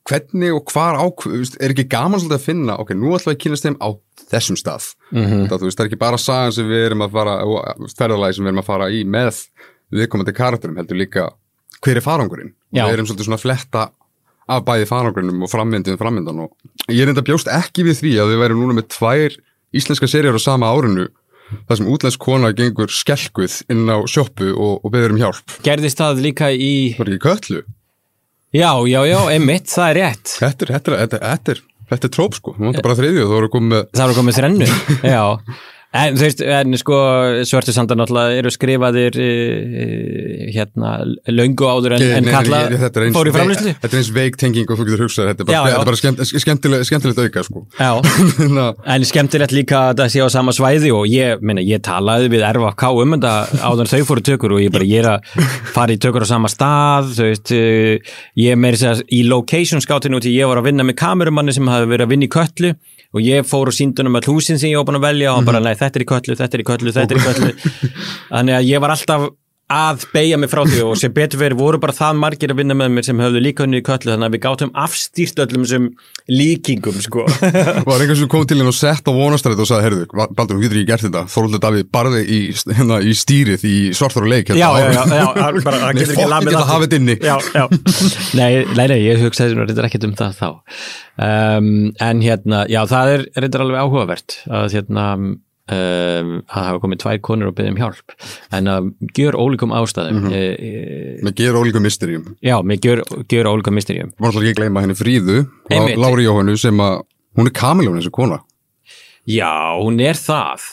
hvernig og hvar á, þú veist, er ekki gaman svolítið að finna, ok, nú ætlum við að kynast þeim á þessum stað, Mhm. það, þú veist, það er ekki bara sagan sem við erum að fara, ferðalagi sem við erum að fara í með viðkomandi karakterum, heldur líka hver er farangurinn, Já. við erum svolítið svona fletta af bæði farangurinnum og frammyndin frammyndan og ég er enda bjóst ekki við því að við værum núna með tvær íslenska serjar á sama árinu það sem útlensk kona gengur skelkuð inn á sjoppu og, og beður um hjálp. Gerðist það líka í var ekki köllu já, já, já, einmitt, það er rétt. Þetta er, þetta er, þetta er, þetta er, er tróp sko, þú vantar bara þriðju og þú voru komið það voru komið þrennu já En þú veist, en sko svörtu sandar náttúrulega eru skrifaðir uh, hérna löngu áður en, en kalla fór í framlýslu. Þetta er eins veik-tenging og þú getur hugsað, þetta er bara, Já, já. þetta bara skemmt, skemmtilegt, skemmtilegt auka sko. Já, en skemmtilegt líka að það sé á sama svæði og ég, minna, ég talaði við RFK um þetta áður en þau fóru tökur og ég bara, ég er að fara í tökur á sama stað, þú veist, uh, ég meiri segja í location scoutinu út í ég var að vinna með kamerumanni sem hafi verið að vinna í köllu og ég fór og síndunum all húsin sem ég var búin að velja og bara, nei, þetta er í köllu, þetta er í köllu, þetta er í köllu. Þannig að ég var alltaf að beigja mig frá því og sem betur verið voru bara það margir að vinna með mér sem höfðu líka henni í köllu þannig að við gátum afstýrt öllum sem líkingum sko. Var einhvers sem kom til henn og sett á vonastrætt og sagði, heyrðu, Baldur, þú getur ekki gert þetta. Þorvaldur Davíð barði í, hérna, í stýrið í svartur og leik hérna, já, já, já, já bara, Nei, getur fokk, ekki lamið ég get að hafa þetta inni. já, já. Nei, nei, nei, ég hugsaði svona reyndar ekkert um það þá. Um, en hérna, já, það er reyndar alveg áhugavert að hérna um, að hafa komið tvær konur og beðið um hjálp en að gjör ólíkum ástæðum mm. -hmm. með gera ólíku mysteríum já, með gjör, gjör ólíkum mysteríum var náttúrulega ekki að gleyma henni Fríðu. Lári Jóhannu sem að hún er kamiljón þessu kona Já, hún er það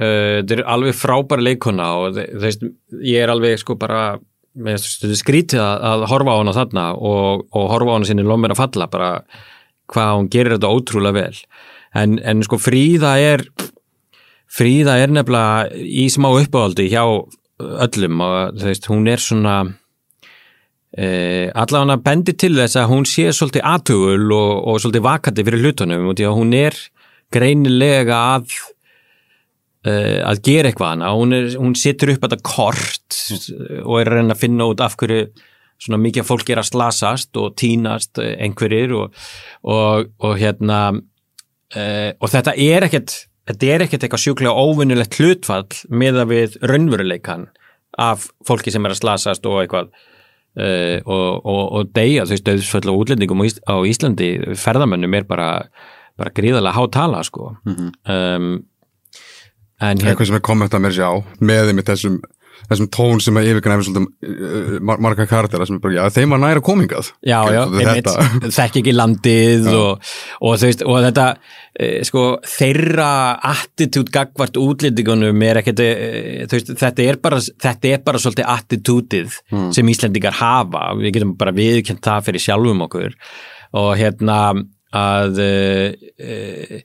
uh, þetta er alveg frábæra leikona og þe- þú veist, ég er alveg sko bara skrítið að, að horfa á hana þarna og, og horfa á hana sinni lómir að falla bara hvað hún gerir þetta ótrúlega vel en, en sko Fríða er Fríða er nefnilega í smá uppáhaldi hjá öllum og veist, hún er svona eh, allavega bendi til þess að hún sé svolítið aðtugul og, og svolítið vakandi fyrir hlutunum og því að hún er greinilega að uh, að gera eitthvað hana hún, er, hún setur upp þetta kort og er að reyna að finna út af hverju svona mikið fólk er að slasast og tínast eh, einhverjir og, og, og hérna uh, og þetta er ekkert þetta er ekkert eitthvað sjúklega óvinnulegt hlutfall með að við raunveruleikan af fólki sem er að slasast og eitthvað uh, og, og, og deyja, þú veist, og útlendingum á Ís- á Íslandi, ferðamönnum er bara, bara gríðarlega hátala sko. Um, en hérna eitthvað sem er kommenta mér sér á með þessum, þessum tón sem að yfirgræfi svolítið uh, mar marga karaktera sem er bara, já, þeim var næra komingað Já, já, einmitt, þekk ekki landið og, og, veist, og þetta e, sko, þeirra attitút gagvart útlendingunum er ekkert e, þú veist, þetta er bara þetta er bara svolítið attitútið sem Íslendingar hafa, við getum bara viðkjönd það fyrir sjálfum okkur. Og hérna að e, e,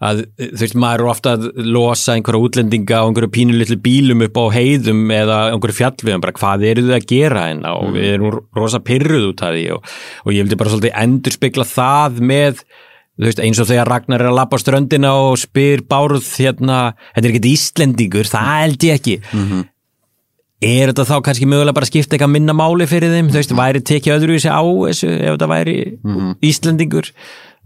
að þú veist, maður er ofta að losa einhverja útlendinga á einhverju pínulitlu bílum upp á heiðum eða einhverju fjallviðum, bara hvað eru þau að gera hérna? Og við erum rosa pyrruð út af því og, og ég vildi bara svolítið endur spekla það með þú veist, eins og þegar Ragnar er að lappa á ströndina og spyr báruð hérna, þetta er ekkert Íslendingur, það held ég ekki er þetta þá kannski mögulega bara að skipta eitthvað minna máli fyrir þeim, þú veist, væri tekið öðruvísi á þessu ef þetta væri Íslendingur?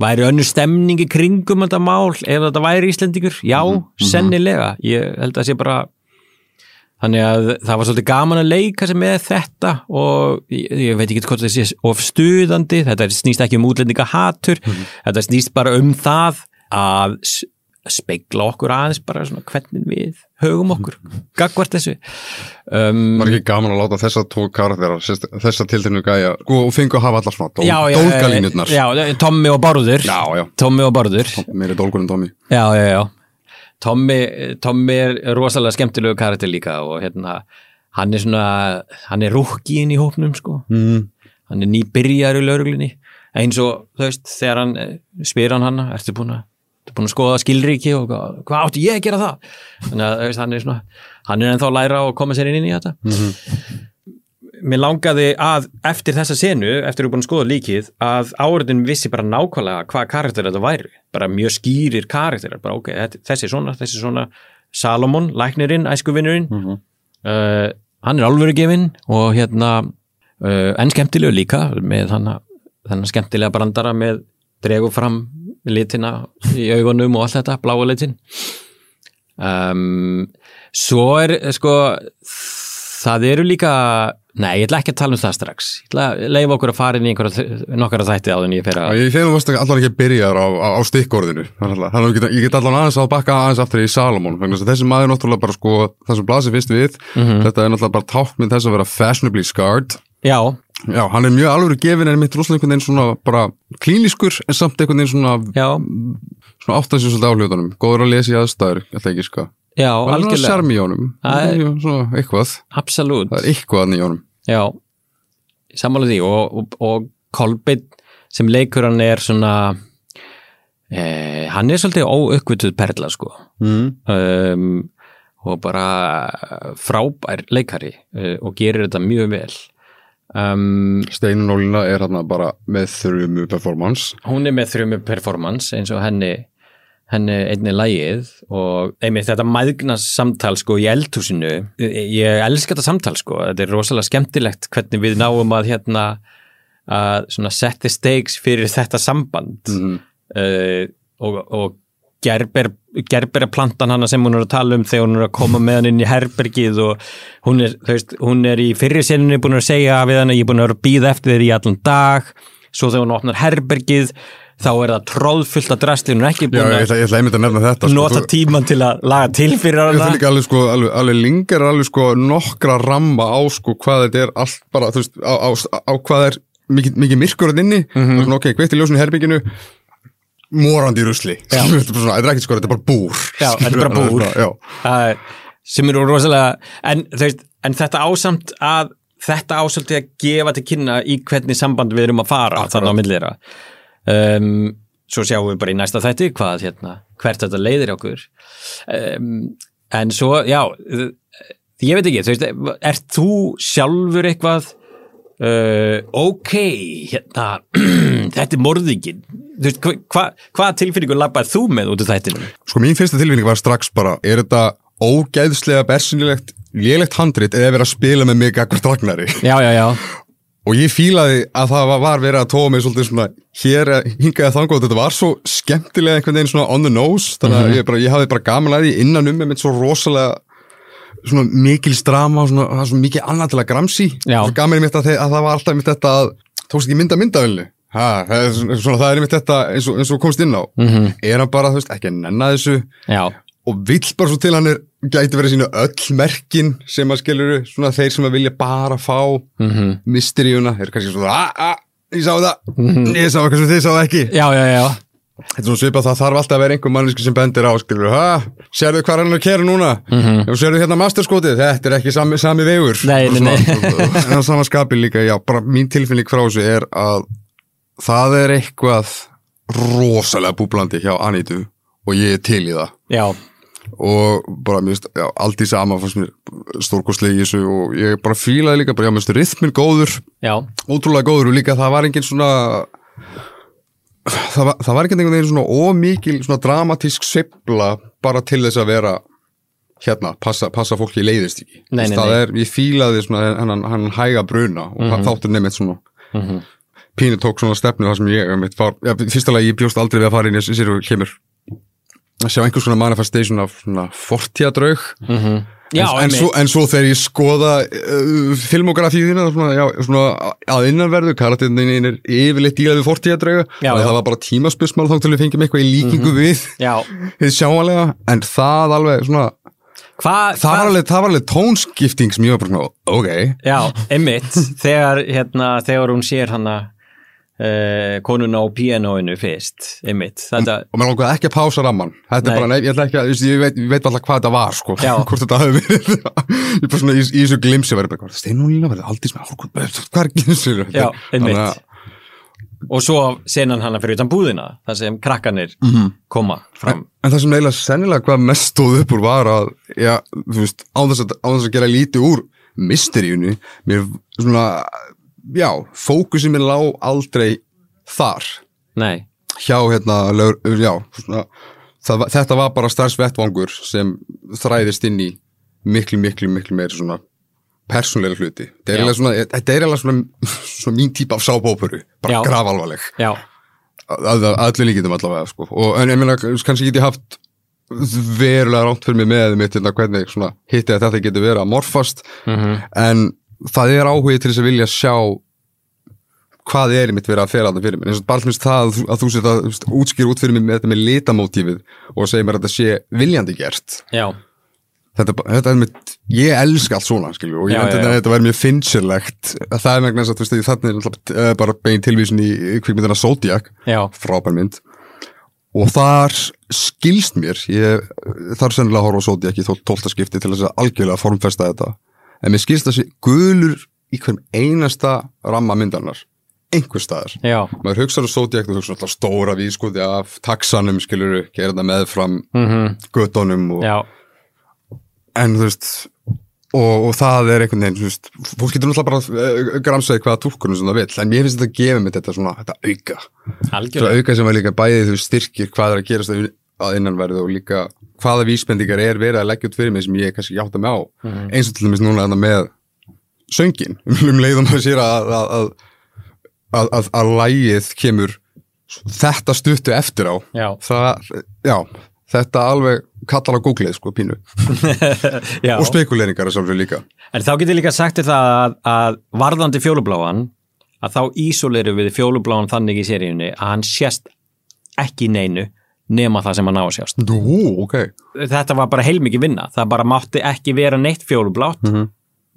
Væri önnur stemning í kringum þetta mál ef þetta væri Íslendingur, já, sennilega. Ég held að sé bara þannig að það var svolítið gaman að leika sem með þetta og ég, ég veit ekki hvort það sé of stuðandi. Þetta snýst ekki um útlendinga hatur þetta snýst bara um það að s- spegla okkur aðeins bara svona hvernig við högum okkur gagvart þessu um, var ekki gaman að láta þessa tvo karaktera sérst- þessa tiltegnu gæja sko, og fengu að hafa allar svona dól, já, já, Tommi og Bárður Tommi og Bárður mér er dólgur en Tommy Já, já, já. Tommi, Tommi er rosalega skemmtilegu karakter líka og hérna, hann er svona, hann er rúkki inn í hópnum, sko. mm. Hann er nýbyrjar í lauruglinni. Eins og, þú veist, þegar hann eh, spyr hann hana, ertu búin að, búin að skoða skilríki og hvað, átti ég að gera það? Þannig að, veist, hann er svona, hann er ennþá að læra og koma sér inn í þetta. Mér langaði að eftir þessa senu, eftir að búin að skoða líkið, að áriðin vissi bara nákvæmlega hvað karakter þetta væri. Bara mjög skýrir karakterar, bara ok, þessi er svona, þessi er svona. Salomon, læknirinn, æskuvinnurinn, uh, hann er alvörugefinn og hérna, uh, en skemmtilegu líka með hana, þennan skemmtilega brandara með dregu fram litina í augunum og allt þetta, bláa litin. Um, svo er sko það eru líka nei, ég ætla ekki að tala um það strax. Ég ætla að leifa okkur að fara inn í nokkara þætti á þenni ég fer að Ég finnum að allan ekki byrjar á, á, á stikkorðinu. Þannig að ég get, allan aðeins að bakka aðeins aftur í að þessi maður náttúrulega bara sko það sem blasir fyrst við, þetta er náttúrulega bara tákmynd þess að vera fashionably scarred já, Já, hann er mjög alveg gefin en mitt rosalega einhvern veginn svona bara klíniskur en samt einhvern veginn svona, já, svona áttansins svolítið áhljóðunum góður að lesa í aðstæður, alltaf ekki sko. Já, og alveg algjörlega. sjarmi í honum. Það er- svona eitthvað, absolutt. Það er eitthvað í honum. Já, sammála því og, og, og Kolbeinn sem leikur hann er svona eh, hann er svolítið óuppvituð perla sko. Mm. um, og bara frábær leikari uh, og gerir þetta mjög vel um, Steinunólina er hann bara með þrjumu performance. hún er með þrjumu performance eins og henni henni einni lægið og einmitt þetta mæðgnast samtal sko í eldhúsinu. Ég, ég elska þetta samtal sko. Þetta er rosalega skemmtilegt hvernig við náum að hérna að svona set the stakes fyrir þetta samband. Mm. uh, og, og gerber, gerber plantan hana sem hún er að tala um þegar hún er að koma með hann inn í herbergið og hún er, veist, hún er í fyrri sinni búin að segja við hann að ég er búin að vera að býða eftir þér í allan dag svo þegar hún opnar herbergið þá er það tróðfullt að drastli hún er ekki Já, búin ég að ætla, ég ætla einmitt að nefna þetta sko. nota Þú- tíman til að laga til fyrir Ég ætla hana líka alveg sko, alveg, alveg lingar alveg sko nokkra ramma á sko hvað þetta er allt bara, veist, á, á, á hvað er mikið, mikið myrkur að inni mm. -hmm. ok, kveikt í ljósinu í herbygginu morandi í rusli. Þetta er bara svona, þetta er er bara búr. Já, þetta er bara búr. Er- sem eru rosalega en, veist, en þetta ásamt að þetta ásöldi að gefa til kynna í hvernig samband við erum að fara þannig á millira um, svo sjáum við bara í næsta þætti hvað hérna, hvert þetta leiðir okkur. Um, en svo, já uh, ég veit ekki, þú veist ert þú sjálfur eitthvað uh, ok hérna, þetta er morðingin þú veist, hva, hva, hvaða tilfinningu labbaði þú með út af þættinu? sko mín fyrsta tilfinning var strax bara er þetta ógeðslega bersinilegt lélegt handrit eða verið að spila með mig akkvært vagnari Já, já, já. Og ég fílaði að það var, verið að tóa mig svolítið svona hér hingaði þangað og þetta var svo skemmtilega einhvern veginn svona on the nose þannig að ég, bara, ég hafði bara gaman að því innan um með svo rosalega svona mikil strama og svona, það er svo mikið annað til að gramsi Já. og gaman mitt að, að það var alltaf mitt þetta að tókst ekki mynda myndavilni Ha, það, er svona, svona, það er einmitt þetta eins og, eins og komst inn á Mhm. er hann bara, veist, ekki að nenna þessu Já, og vill bara svo til hann er gæti verið sínu öll merkin sem að skiluru svona þeir sem að vilja bara fá mm -hmm. mysteríuna er kannski svona að, að, ég sá það ég sá eitthvað sem þið sáðu ekki já, já, já. Þetta er svona svipað það þarf alltaf að vera einhver manneski sem bendir á skilur, ha, sérðu hvað hann er að kera núna mm -hmm. sérðu hérna masterskotið, þetta er ekki sami, sami vegur Nei, nei, nei. en það sama skapi líka, já, bara mín tilfinning frá þessu er að það er eitthvað rosalega búblandi hjá Anitu og ég er til í það já. og bara, mér veist, í sama stórkostlega í þessu og ég bara fílaði líka, bara, já, mér veist, rithmin góður já. ótrúlega góður og líka það var engin svona það var, það var ekki einhvern veginn svona ómikil svona dramatísk sveifla bara til þess að vera hérna, passa, passa fólki í leiðist ekki Nei, nei, það nei. er, ég fílaði svona hann, hann hæga bruna og mm -hmm. þáttur nefnt svona Mhm. pínu tók svona stefnu það sem ég var, já, fyrsta lagi ég bjóst aldrei við að fara inn í sér og kemur að sjá einhvers svona manifestation af svona fortíðadraug Mm já en, en, svo, en svo þegar ég skoða uh, filmografíðina svona, já, svona að innanverðu karakterinn er yfirleitt dílað við að það var bara tímaspörsmál þá til við fengjum eitthvað í líkingu við já. við sjáanlega, en það alveg svona, Hva, það var alveg, það var alveg tónskipting sem ég var bara svona, ok. Já, einmitt. Þegar, hérna, þegar hún sér hana uh, konuna á pianoinu fyrst, einmitt. Þetta, og mér langaði ekki að pása ramman þetta Nei. er bara, nei, ég ætla ekki veist, ég veit, ég veit alltaf hvað þetta var sko, hvort þetta hafi verið ég bara svona í, þessu glimsi steinunlína verið aldrei sem hvað er glimsi Já, einmitt. og svo senan hana fyrir utan búðina þar sem krakkanir koma fram. En það sem eiginlega sennilega hvað mest stóð upp úr var að, já, þú veist, á þess að, á þess að gera lítið úr mysteríunni, mér svona, já, fókusin minn lá aldrei þar. Nei, hjá hérna, lög, já, svona, það, þetta var bara starfsvettvangur sem þræðist inn í miklu, miklu, miklu meiri svona persónleira hluti. Þetta er eiginlega svona, svona, mín típa af sábóperu, bara að allir líkitum allavega sko. og, en ég meina, kannski get ég haft verulega ránt fyrir mig með mitt hérna hvernig hitti að þetta getur verið að morfast. En það er áhugi til þess að vilja sjá hvað er mitt verið að fela þetta fyrir mér. Eins og bara til það að, þú- veist, útskýr út fyrir mig með þetta með litamótífið og segir mér að þetta sé viljandi gert. Já, þetta, þetta er mitt, ég elska allt svona skilju, og ég já. að þetta væri mjög finnsilegt það er vegna þess að þú veist, þannig er eh, bara bein tilvísin í kvikmyndina Zodiac. Já, frábær mynd. Og þar skilst mér ég þarf sennilega horfa Zodiac í tólta skipti til þess að algjörlega formfesta þetta en mér skilst þessi gulur í hverjum einasta ramma myndarnar einhver staðar. Já, maður hugsaður Zodiac, þú hugsaður alltaf stóra vískoti af taxanum, skilur gera þetta meðfram mhm, göttunum og, já, en þú veist og, og það er einhvern veginn, þú veist fólk getur náttúrulega bara uh, gramsaði hvaða túlkunum sem það vill, en mér finnst þetta að gefa mig þetta svona, þetta auka. Algjörlega. auka sem er líka bæðið þú styrkir hvað er að gerast að- innanverðu og líka hvaða vísbendingar er verið að leggja út fyrir mig sem ég kannski játta mig á. Eins og til dæmis núna með söngin um leiðum að sér að að, að, að, að, lægið kemur þetta stuttu eftir á. Já. það, já, þetta alveg kallar á Google-ið sko pínu. Og spekuleringar er svolítið líka. En þá getur líka sagt það að, að varðandi fjólubláan að þá ísóleru við fjólubláan þannig í seríunni að hann sést ekki neinu nema það sem hann á að sjást. Nú, ok Þetta var bara heilmikið vinna. Það bara mátti ekki vera neitt fjólublátt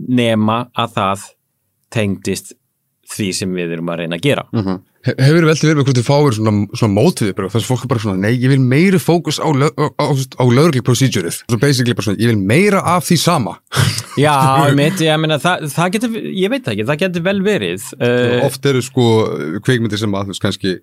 nema að það tengdist því sem við erum að reyna að gera. He- Hefur verið veltið verið með hvort þið fáir svona, svona mótvið bara, þess að fólk er bara svona, nei, ég vil meiri fókus á, á, á, á lögregli procedurið svo basically bara svona, ég vil meira af því sama Já, mitt, ég meina, það, það getur, ég veit ekki, það getur vel verið. Uh, oft eru sko kveikmyndir sem að veist kannski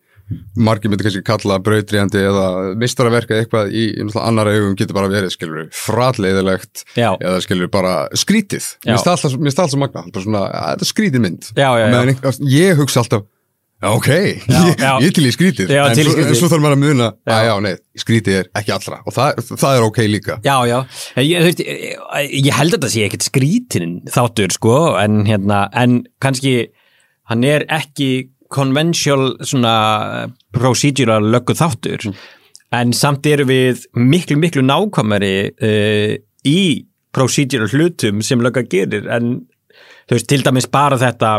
margir myndir kannski kalla brautríandi eða mistaraverka eitthvað í, annar augum getur bara verið skilur fratleiðilegt eða skilur bara skrítið. Mér finnst það það alltaf magna svona, að, þetta er skrítið mynd. Já, já, já. Ég hugsa alltaf ok, ég, ég til í skrítið. En, til í svo, skrítið. en svo þarf maður að muna að já, nei, skrítið er ekki allra. Og það, það er ok líka. Já, já, ég, veist, ég, held að þetta sé ekkert skrítin þáttur, sko, en hérna, en kannski hann er ekki conventional svona procedural löggu þáttur, en samt eru við miklu, miklu nákvæmari uh, í procedural hlutum sem lögga gerir, en þú veist, til dæmis bara þetta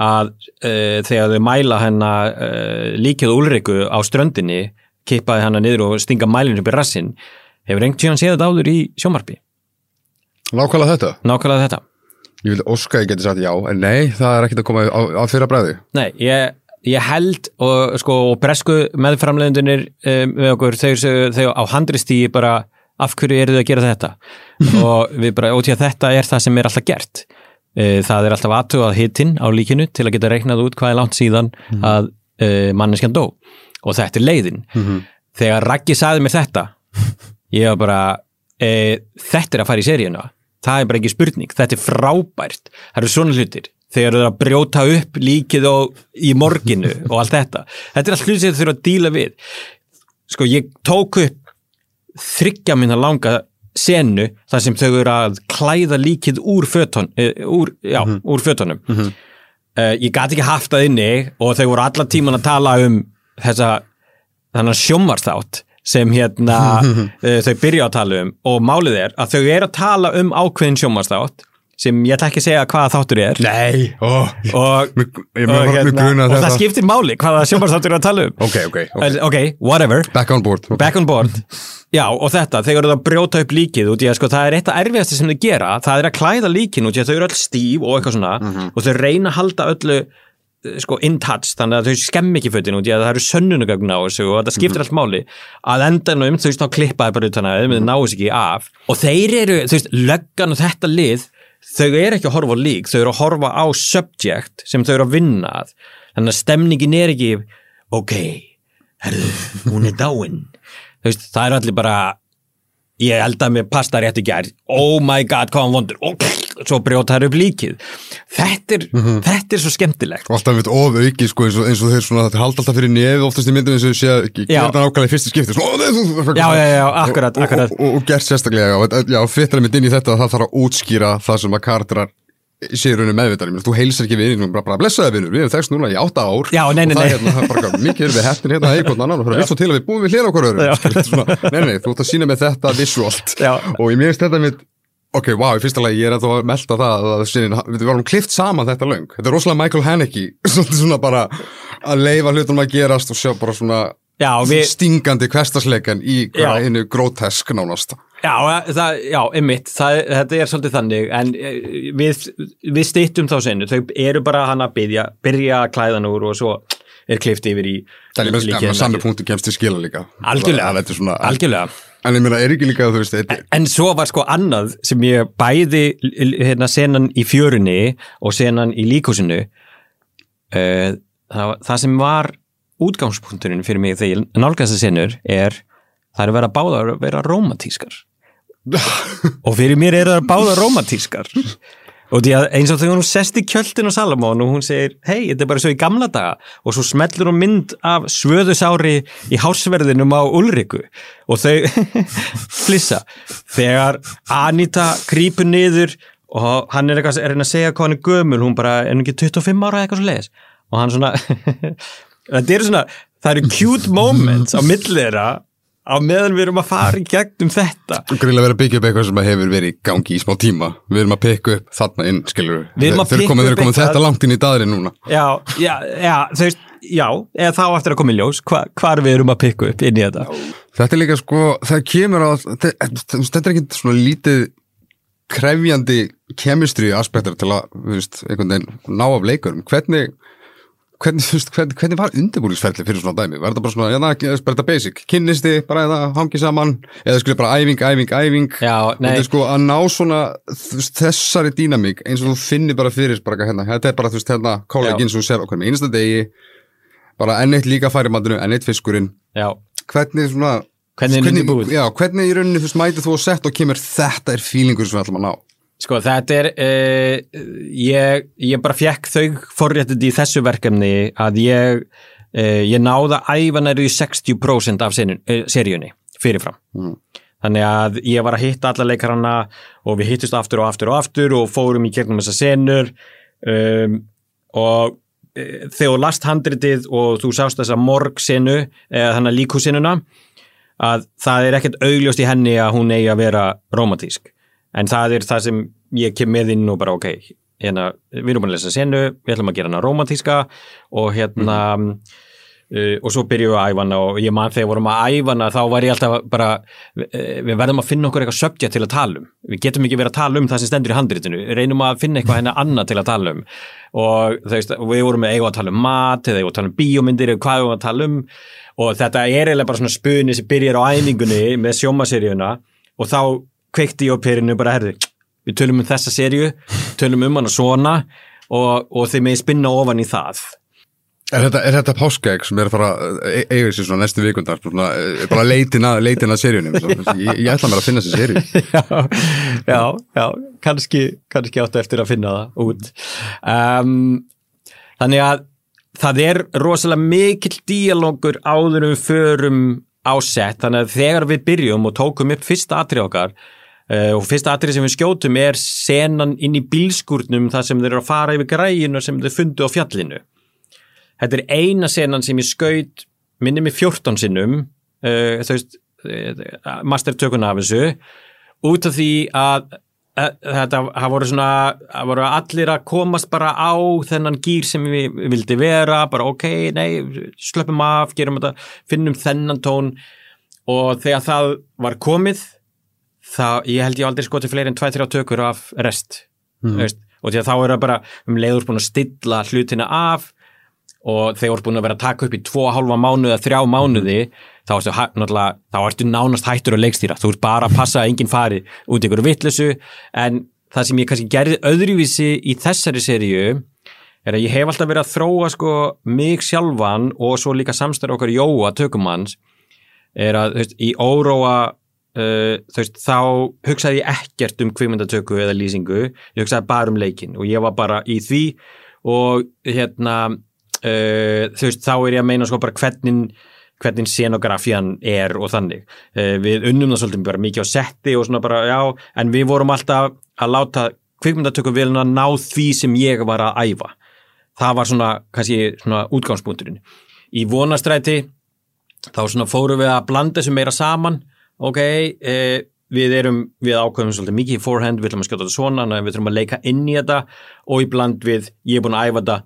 að uh, þegar þau mæla hennar uh, líkið Úlriku á ströndinni, kippaði hennar niður og stinga mælinu upp í rassin hefur einhvern tíðan séð þetta áður í sjómarpi Nákvæmlega þetta, nákvæmlega þetta ég vil óska að ég geti sagt já en nei, það er ekkert að koma á, á fyrra bræði Nei, ég, ég held og sko og bresku meðframlegendunir um, við okkur, þau, þau á handristíi bara af hverju eru þau að gera þetta? Og við bara, til að þetta er það sem er alltaf gert. Eh, það er alltaf aðtugað hitinn á líkinu til að geta reiknað út hvað er langt síðan að uh, manneskjan dó. Og þetta er leiðin. Þegar Raggi sagði mér þetta ég var bara e, þetta er að fara í seríuna það er bara ekki spurning, þetta er frábært. Það eru svona hlutir. Þegar þau eru að brjóta upp líkið og, í morginu og allt þetta, þetta er allt hlutir sem þau þurfa að díla við. Sko ég tók upp þryggja minna langa senu þar sem þau eru að klæða líkið úr fötun uh, úr, já, úr fötunum. Uh, ég gat ekki haft það inni og þau voru allan tíman að tala um þessa þannig sjómarsþátt sem hérna uh, þau byrja að tala um. Og málið er að þau eru að tala um ákveðin sjómarsþátt sem ég ætla ekki að segja hvaða þáttur er. Nei, ó, og, Mig- ég- og, grunar og það skiptir máli hvaða sjómarsþáttur er að tala um. Ok, ok, ok. En, ok, whatever. Back on board back on board. Já og þetta, þegar það brjóta upp líkið út í að sko það er eitt af erfiðasta sem þau gera það er að klæða líkin út í að þau eru öll stíf og eitthvað svona og þau reyna að halda öllu eh, sko in touch þannig að þau skemm ekki fötin út í að það eru sönnunugögn á þessu og þetta skiptir allt máli. Að endanum þú veist þá klippaði bara utan að þau náðu sig ekki af. Og þeir eru, þú veist, löggan og þetta lið þau eru ekki að horfa á lík þau eru að horfa á subject sem þau eru að vinna að. Þannig að stemningin er ekki ok, herðu, hún er dáin. Þú veist, það eru allir bara ég held að mér pasta rétt í gær. Oh my god, hvað hann vondur. Og svo brjóta þær upp líkið. Þetta er, þetta er svo skemmtilegt. Og alltaf við of auki sko eins og, eins og þeir svona þetta halda alltaf fyrir nefi oftast í myndum eins og sé að Já. gera þetta nákvæmlega í fyrsta skipti svona, þú- Já, já, já, akkurat, og, akkurat. og, og, og gert sérstaklega og, já, fyrtar mynd inn í þetta að það þarf að útskýra það sem að karakterar sé rauninu meðvitað, þú heilsar ekki við bara, bara blessaði vinnur, við hefum þekst núna í átta ár. Já, nei, nei, og það er hérna, er bara mikið erum við hefnir hérna hvern annan og það er svo til að við búum við hlera okkur öðrum nei, nei, þú ert að sína með þetta visuált. Og ég mér finnst þetta mitt ok, wow, í fyrsta lagi ég er að að melda það að sinni, við varum klift saman þetta löng. Þetta er rosalega Michael Haneke svona, bara að leifa hlutunum að gerast og sjá bara svona Já, við, stingandi hverstasleikan í einu grótesk nánast já, það, já, einmitt, það, þetta er svolítið þannig, en eh, við, við stýttum þá senu, þau eru bara hann að byrja, byrja klæðan úr og svo er klift yfir í það er líkið með sami punktu kemst til skila líka Algjörlega. Það- er svona, Algjörlega. en ég meina, er ekki líka þú veist, þetta, En svo var sko annað sem ég bæði hérna senan í fjörunni og senan í líkúsinu uh, það, það sem var útgangspunkturinn fyrir mig þegar ég nálgast að senur er það er að vera báðar að vera rómatískar og fyrir mér er það báðar rómatískar og því að eins og þegar hún sest í kjöldin á Salamón og hún segir hei, þetta er bara svo í gamla daga. Og svo smellur hún mynd af svöðusári í hásverðinum á Ulriku. Og þau flissa. Þegar Anita krýpur niður og hann er eitthvað er að segja hvað hann er gömul hún bara er ekki 25 ára eitthvað svo leiðis og hann svona þetta eru svona, það eru cute moments á millera á meðan við erum að fara í gegnum þetta. Grilla verið að byggja upp eitthvað sem hefur verið í gangi í smá tíma. Við erum að pikka upp þarna inn, skilur Við að Þeir pikka komið, þetta langt inn í daðurinn núna. Já, já, já, þú veist, já, eða þá eftir að koma í ljós, hva, hvar við erum að pikka upp inn í þetta. Þetta er líka sko, það kemur að þetta, er ekki svona lítið krefjandi kemistri aspektar til að, þú veist, einhvern veginn ná af leikurum. Hvernig hvernig, þú veist, hvernig, hvernig var undirbúningsferðli fyrir svona dæmi? Var þetta bara svona, já, það er bara þetta basic? Kynnisti, bara eða hangi saman? Eða skulle bara æfing, æfing, æfing? Já, nei. Þetta er sko að ná svona þessari dýnamík eins og þú finnir bara fyrir bara hérna, þetta er bara, þú veist, hérna kollegin sem þú sér okkur með einasta degi. Bara enn eitt líka færi matinu, enn eitt fiskurinn. Já, hvernig svona Hvernig er undirbúið? já, hvernig í rauninni þú veist mætið þú að setja og kemur þetta er fílingur sem við ætlum að ná sko, þetta er, uh, ég, ég bara fekk þau forréttið í þessu verkefni að ég, uh, ég náða æfa næru í 60% af uh, seríunni fyrirfram. Mm. Þannig að ég var að hitta alla leikarana og við hittust aftur og aftur og aftur og fórum í gegnum þessa senur um, og e, þegar last handritið og þú sást þessa morgsenu eða þannig líkusinnuna að það er ekkert augljóst í henni að hún eigi að vera romantísk en það er það sem ég kem með inn og bara ok, hérna, við erum búin að lesa senu, við ætlum að gera hana romantíska og hérna uh, og svo byrjuðum við að æfa hana og ég man þegar vorum að æfa hana þá var ég alltaf bara uh, við verðum að finna okkur eitthvað subject til að tala um. Við getum ekki verið að tala um það sem stendur í handritinu. Reynum að finna eitthvað hennar annað til að tala um. Og veist, við vorum með eigum að tala um mat eða eigum að tala um bíómyndir eða hvað eigum að tala um. Og þetta er eiginlega bara svona spuni sem byrjar á æfingunni með sjómaseríuna og þá kveikti ég á perinu bara herði, við tölum um þessa seríu tölum um hana svona og, og þeir með spinna ofan í það. Er þetta, er þetta páskaegg sem er að fara e eiga sér svona næstu vikundar svona, e, bara leitin að, leitin að seríunum Svo, ég, ég ætla mér að finna þessi seríu. Já, já, já, kannski, kannski áttu eftir að finna það út. Um, þannig að það er rosalega mikill díalógur áður um förum á sett, þannig að þegar við byrjum og tókum upp fyrsta atrið okkar uh, og fyrsta atrið sem við skjótum er senan inn í bílskúrnum þar sem þeir eru að fara yfir græjinu sem þeir fundu á fjallinu. Þetta er eina senan sem ég skaut minni mig 14 sinnum uh, þú veist uh, mastertökun af þessu út af því að þetta voru svona það voru allir að komast bara á þennan gýr sem við vildi vera bara ok, nei, slöpum af gerum þetta, finnum þennan tón. Og þegar það var komið þá, ég held ég aldrei skoti fleiri en 2-3 tökur af rest mm. og því að þá er það bara um leiður búin að stilla hlutina af og þú ert búin að vera að taka upp í tvo hálfa mánuði eða þrjá mánuði þá ertu, þá ertu nánast hættur að leikstýra. Þú ert bara að passa að enginn fari út í ykkur vitleysu. En það sem ég kannski gerði öðruvísi í þessari seríu er að ég hef alltaf verið að þróa sko mig sjálfan og svo líka samstæður okkar Jóa tökumanns er að veist, í óróa uh, veist, þá hugsaði ég ekkert um kvikmyndatöku eða lýsingu ég hugsaði bara um leikin og ég var bara í því og hérna uh, veist, þá er ég að meina sko bara hvernig hvernig scenografían er og þannig. Uh, við unnum það svolítið bara mikið á setti og svona bara já, en við vorum alltaf að láta kvikmyndatökuvélina ná því sem ég var að æfa. Það var svona, kannski svona útgangspunkturinn. Í vonastræti þá svona fórum við að blanda þessu meira saman ok, e, við erum við ákveðum svolítið mikið í forehand við ætlum að skjóta þetta svona, en við þurfum að leika inn í þetta og í bland við, ég er búin að æfa þetta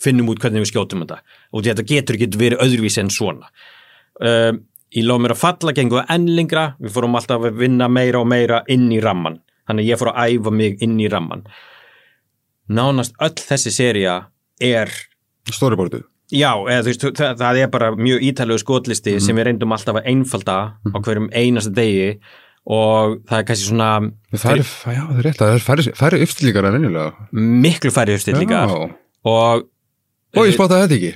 finnum út hvernig við skjótum þetta. Og þetta getur ekki verið öðruvísi en svona. Um, í lof mér að falla gengur enn lengra, við fórum alltaf að vinna meira og meira inn í ramman þannig að ég fór að æfa mig inn í ramman nánast öll þessi seria er Storyboardið Já, eða, veist, það, það er bara mjög ítalegu skotlisti Mhm. sem við reyndum alltaf að einfalda á hverjum einasta degi og það er kannski svona Það er, rétt, það er færri, uppstillingar en ennilega miklu færri uppstillingar og, og ég spátaði þetta ekki.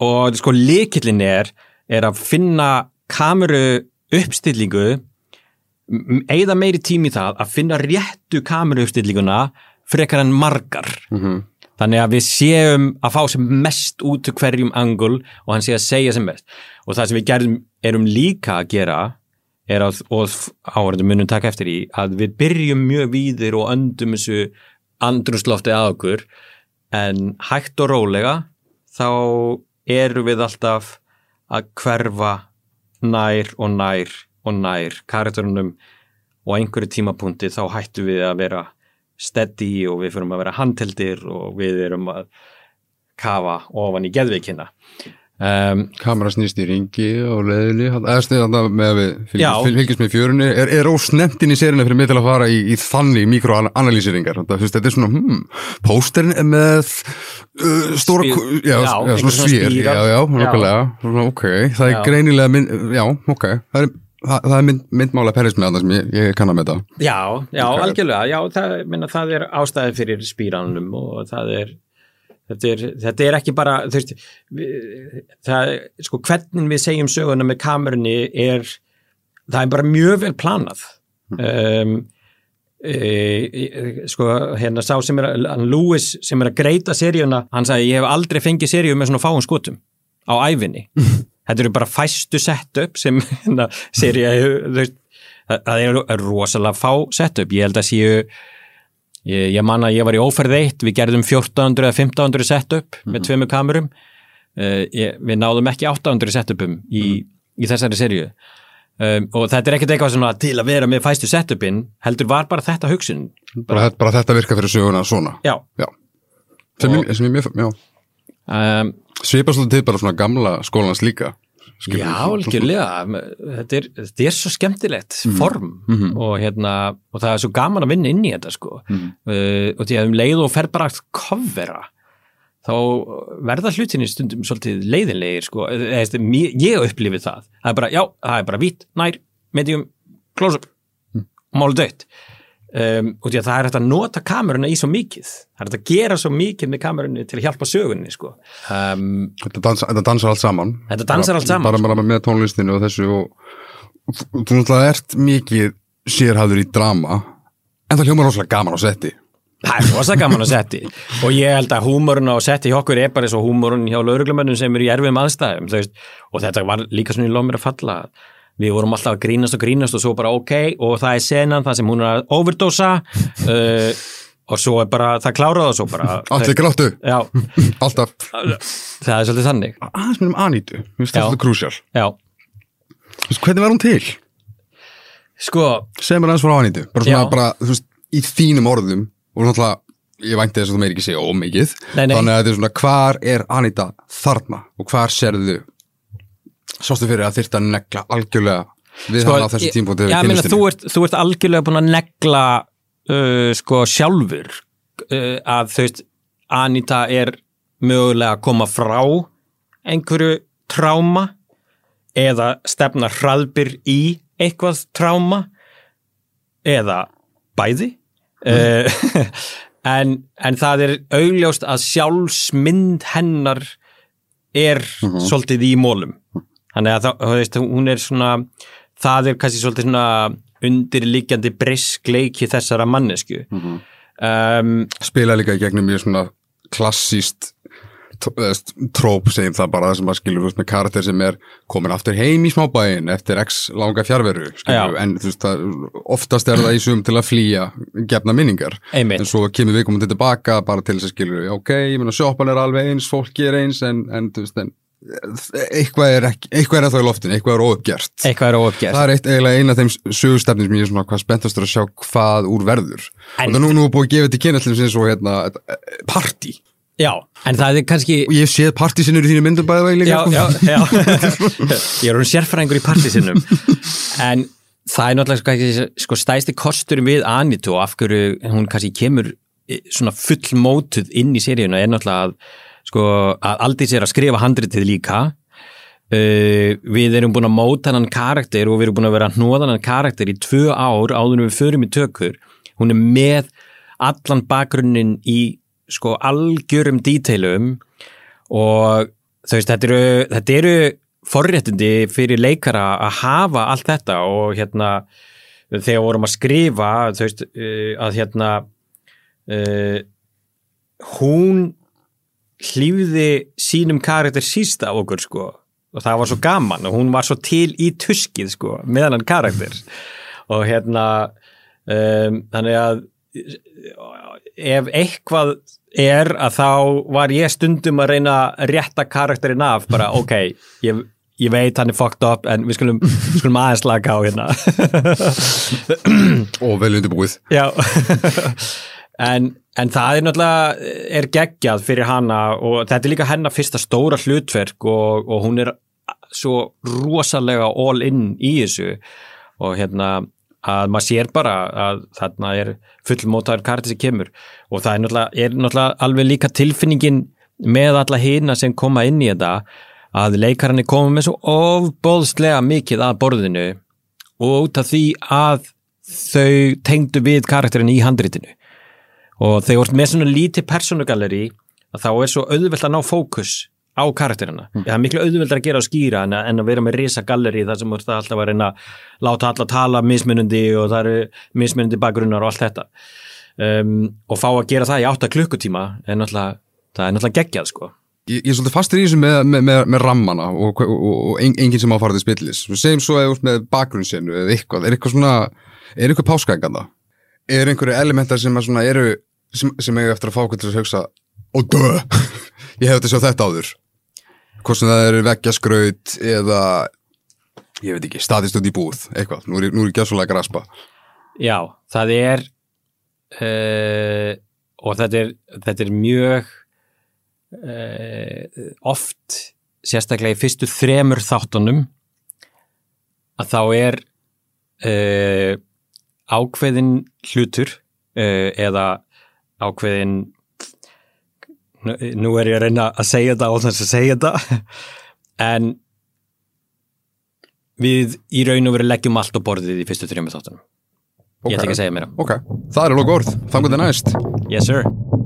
og sko líkillin er er að finna kameru uppstillingu eigða meiri tími það að finna réttu kameru uppstillinguna frekar en margar. Mm Þannig að við séum að fá sem mest út úr hverjum angul og hann sé að segja sem mest. Og það sem við gerðum, erum líka að gera er að, og áhverjum munum taka eftir í, að við byrjum mjög víðir og öndum þessu andrúslofti að okkur en hægt og rólega þá erum við alltaf að hverfa nær og nær og nær karakterunum og einhverju tímapunkti þá hættum við að vera steady og við fyrir að vera handheldir og við erum að kafa ofan í geðveikina. Um, Kamera snýst í ringi og leiðinni. Eða snið þarna með að við fylgjast, fyl- fylgjast með fjörunni. Er, er ósnemt inn í sérinu fyrir mig til að fara í, í þannig mikroanalýseringar? Þetta, er svona, hmm, pósterin er með uh, stóra ku- já, já, já, svona svér já, já, Já. ok. Það er Já. greinilega, mynd, já, ok. Það er, það, það er mynd, myndmála perismi að það sem ég, ég kann að með það Já, já, algjörlega, já, það, minna, það er ástæði fyrir spíranum og það er þetta er, þetta er ekki bara þú veist, það, sko, hvernig við segjum söguna með kamerunni er, það er bara mjög vel planað. Um, e, sko, hérna sá sem er, hann Lewis sem er að greita seríuna, hann sagði, ég hef aldrei fengið seríu með svona fáum skotum á æfinni þetta eru bara fæstu setup sem hérna, veist, það, það er rosalega fá setup. Ég held að séu ég, ég man að ég var í óferð eitt við gerðum 1400 eða 1500 setup með tveimur kamerum. Uh, ég, við náðum ekki 800 setupum í, í þessari seríu. Um, og þetta er ekkert eitthvað svona til að vera með fæstu setupin heldur var bara þetta hugsun. Bara, þetta- bara þetta virka fyrir söguna svona. Já, já, sem, Og- ég, sem ég mjög, já um, svipar svolítið til bara svona gamla skólans líka skilur Já, algjörlega, þetta þetta er svo skemmtilegt form Mhm. og, hérna, og það er svo gaman að vinna inn í þetta sko. Mhm. uh, og því að um leið og fer bara að covera þá verða hlutinni stundum svolítið leiðinlegir sko. Eða, þú veist, ég upplifið það það er bara, já, það er bara vít, nær medium, close-up Mhm. málu dött um, og því að það er hægt að nota kameruna í svo mikið. Það er hægt að gera svo mikið með kamerunni til að hjálpa sögunni sko. um, Þetta, dansa, þetta dansar allt saman. Þetta dansar bara, allt saman, Bara, bara með tónlistinu og þessu og, og þú þú náttúrulega ert mikið sérhæður í drama en það hljómar rosalega gaman á setti. Það er rosa gaman að setti. Og ég held að húmorun á setti hjá okkur er bara eins og húmorun hjá lauruglumönnum sem eru í erfiðum aðstæðum og þetta var líka svona í lof mér að falla við vorum alltaf að grínast og grínast og svo bara ok og það er senan það sem hún er að overdosa uh, og svo er bara það klárað og svo bara. Allir gráttu, Já, alltaf. Það er svolítið þannig. Aðeins með um Anítu, þú veist Já. það er krúsjál. Já, Hvernig var hún til? sko, Segð mér aðeins frá Anítu. Bara svona, Já. bara, veist, í þínum orðum og náttúrulega, ég vænti þess að þú meir ekki segja ómikið þannig að þetta er svona, hvar er Aníta þarna? Og hvar sérðu sástu fyrir að þyrta að negla algjörlega við sko hana á þessu tímpúti Já, meina, þú, ert, þú ert algjörlega búin að negla uh, sko sjálfur uh, að þú veist Anita er mögulega að koma frá einhverju tráma eða stefna hraðbyr í eitthvað tráma eða bæði. Uh, en, en það er augljóst að sjálfsmynd hennar er svolítið í mólum þannig að það, þú veist, hún er svona það er kannski svolítið svona undirliggjandi briskleiki þessara mannesku um, spila líka í gegnum mjög svona klassíst tróp segjum það bara sem að skilur veist með karakter sem er komin aftur heim í smábæin eftir x langa fjárveru en þú veist það, oftast er það í sum til að flýja gefna minningar. Einmitt. en svo kemur við komum tilbaka bara til þess að skilur ok, ég meina sjoppan er alveg eins, fólki er eins en, en þú veist en eitthvað er, ekki, eitthvað er ennþá í loftinu, eitthvað er er óuppgert Það er eitt eiginlega eina af þeim sögustefnir sem ég er svona hvað spenntastur að sjá hvað úr verður. En- og það nú, nú er búið að gefa til kynna til þess að hérna, partí. Já, en það er kannski Og ég hef séð partí-sinnur í þínu myndum bæði vegi líka. já, já, já. ég er hún sérfræðingur í partísinnum en það er náttúrulega sko, sko stæsti kostur við Anitu og af hverju hún kannski kemur eh, svona fullmótuð inn í seríuna er náttúrulega að sko að Aldís er að skrifa handritið líka. Uh, við erum búin að móta hann karakter og við erum búin að vera að hnóða hann karakter í tvö ár áður við förum í tökur. Hún er með allan bakgrunnin í sko algjörum díteilum og þú veist, þetta eru, þetta eru forréttindi fyrir leikara að hafa allt þetta og hérna þegar vorum að skrifa þú veist, uh, að hérna uh, hún hlýfði sínum karakter síst af okkur sko. Og það var svo gaman og hún var svo til í tuskið sko með hann karakter. Og hérna um, þannig að ef eitthvað er að þá var ég stundum að reyna að rétta karakterinn af bara ok, ég, ég veit hann er fucked up en við skulum, við skulum aðeins laga á hérna. Og vel undirbúið. Já. En, en það er náttúrulega er geggjað fyrir hana og þetta er líka hennar fyrsta stóra hlutverk og, og hún er svo rosalega all in í þessu. Og hérna að maður sér bara að þarna er fullmótaður karti sem kemur. Og það er náttúrulega, er náttúrulega alveg líka tilfinningin með alla hina sem koma inn í þetta að leikararnir koma með svo ofbóðslega mikið að borðinu og út af því að þau tengdu við karakterin í handritinu og þegar þú ert með svona lítið personugalleri þá er svo auðvelt að ná fókus á karakterina. Það er miklu auðvelt að gera og skýra en að, en að vera með risa galleri þar sem þú ert alltaf að reyna að láta alla tala mismunandi og það eru mismunandi bakgrunnar og allt þetta um, og fá að gera það í átta klukkutíma er náttúrulega, það er náttúrulega geggjað sko. Ég, ég er svolítið fastur í þessu með, með, með, með rammana og, og, og, og en, enginn sem á að fara til spillis. Segjum svo eða með bakgrunnsinu eða eitthvað. Er eitthvað svona, er eitthvað páskaenganda? Er einhverju elementar sem eru, sem, sem eiga eftir að fá okkur til að hugsa, ó dö, ég hef þetta sjá þetta áður. Hvort sem það eru veggjaskraut eða, ég veit ekki, statist út í búð, eitthvað. Nú er, ég- ég að graspa. Já, það er uh, og þetta er, þetta er mjög uh, oft sérstaklega í fyrstu þremur þáttunum að þá er uh, ákveðin hlutur eða ákveðin nú, er ég að reyna að segja þetta á þess að segja þetta en við í raun og veru leggjum allt á borðið í fyrstu þremur þáttunum Ég ætla ekki að segja meira. Ok, það er alveg orð. Þannig að það er næst. Yes, sir.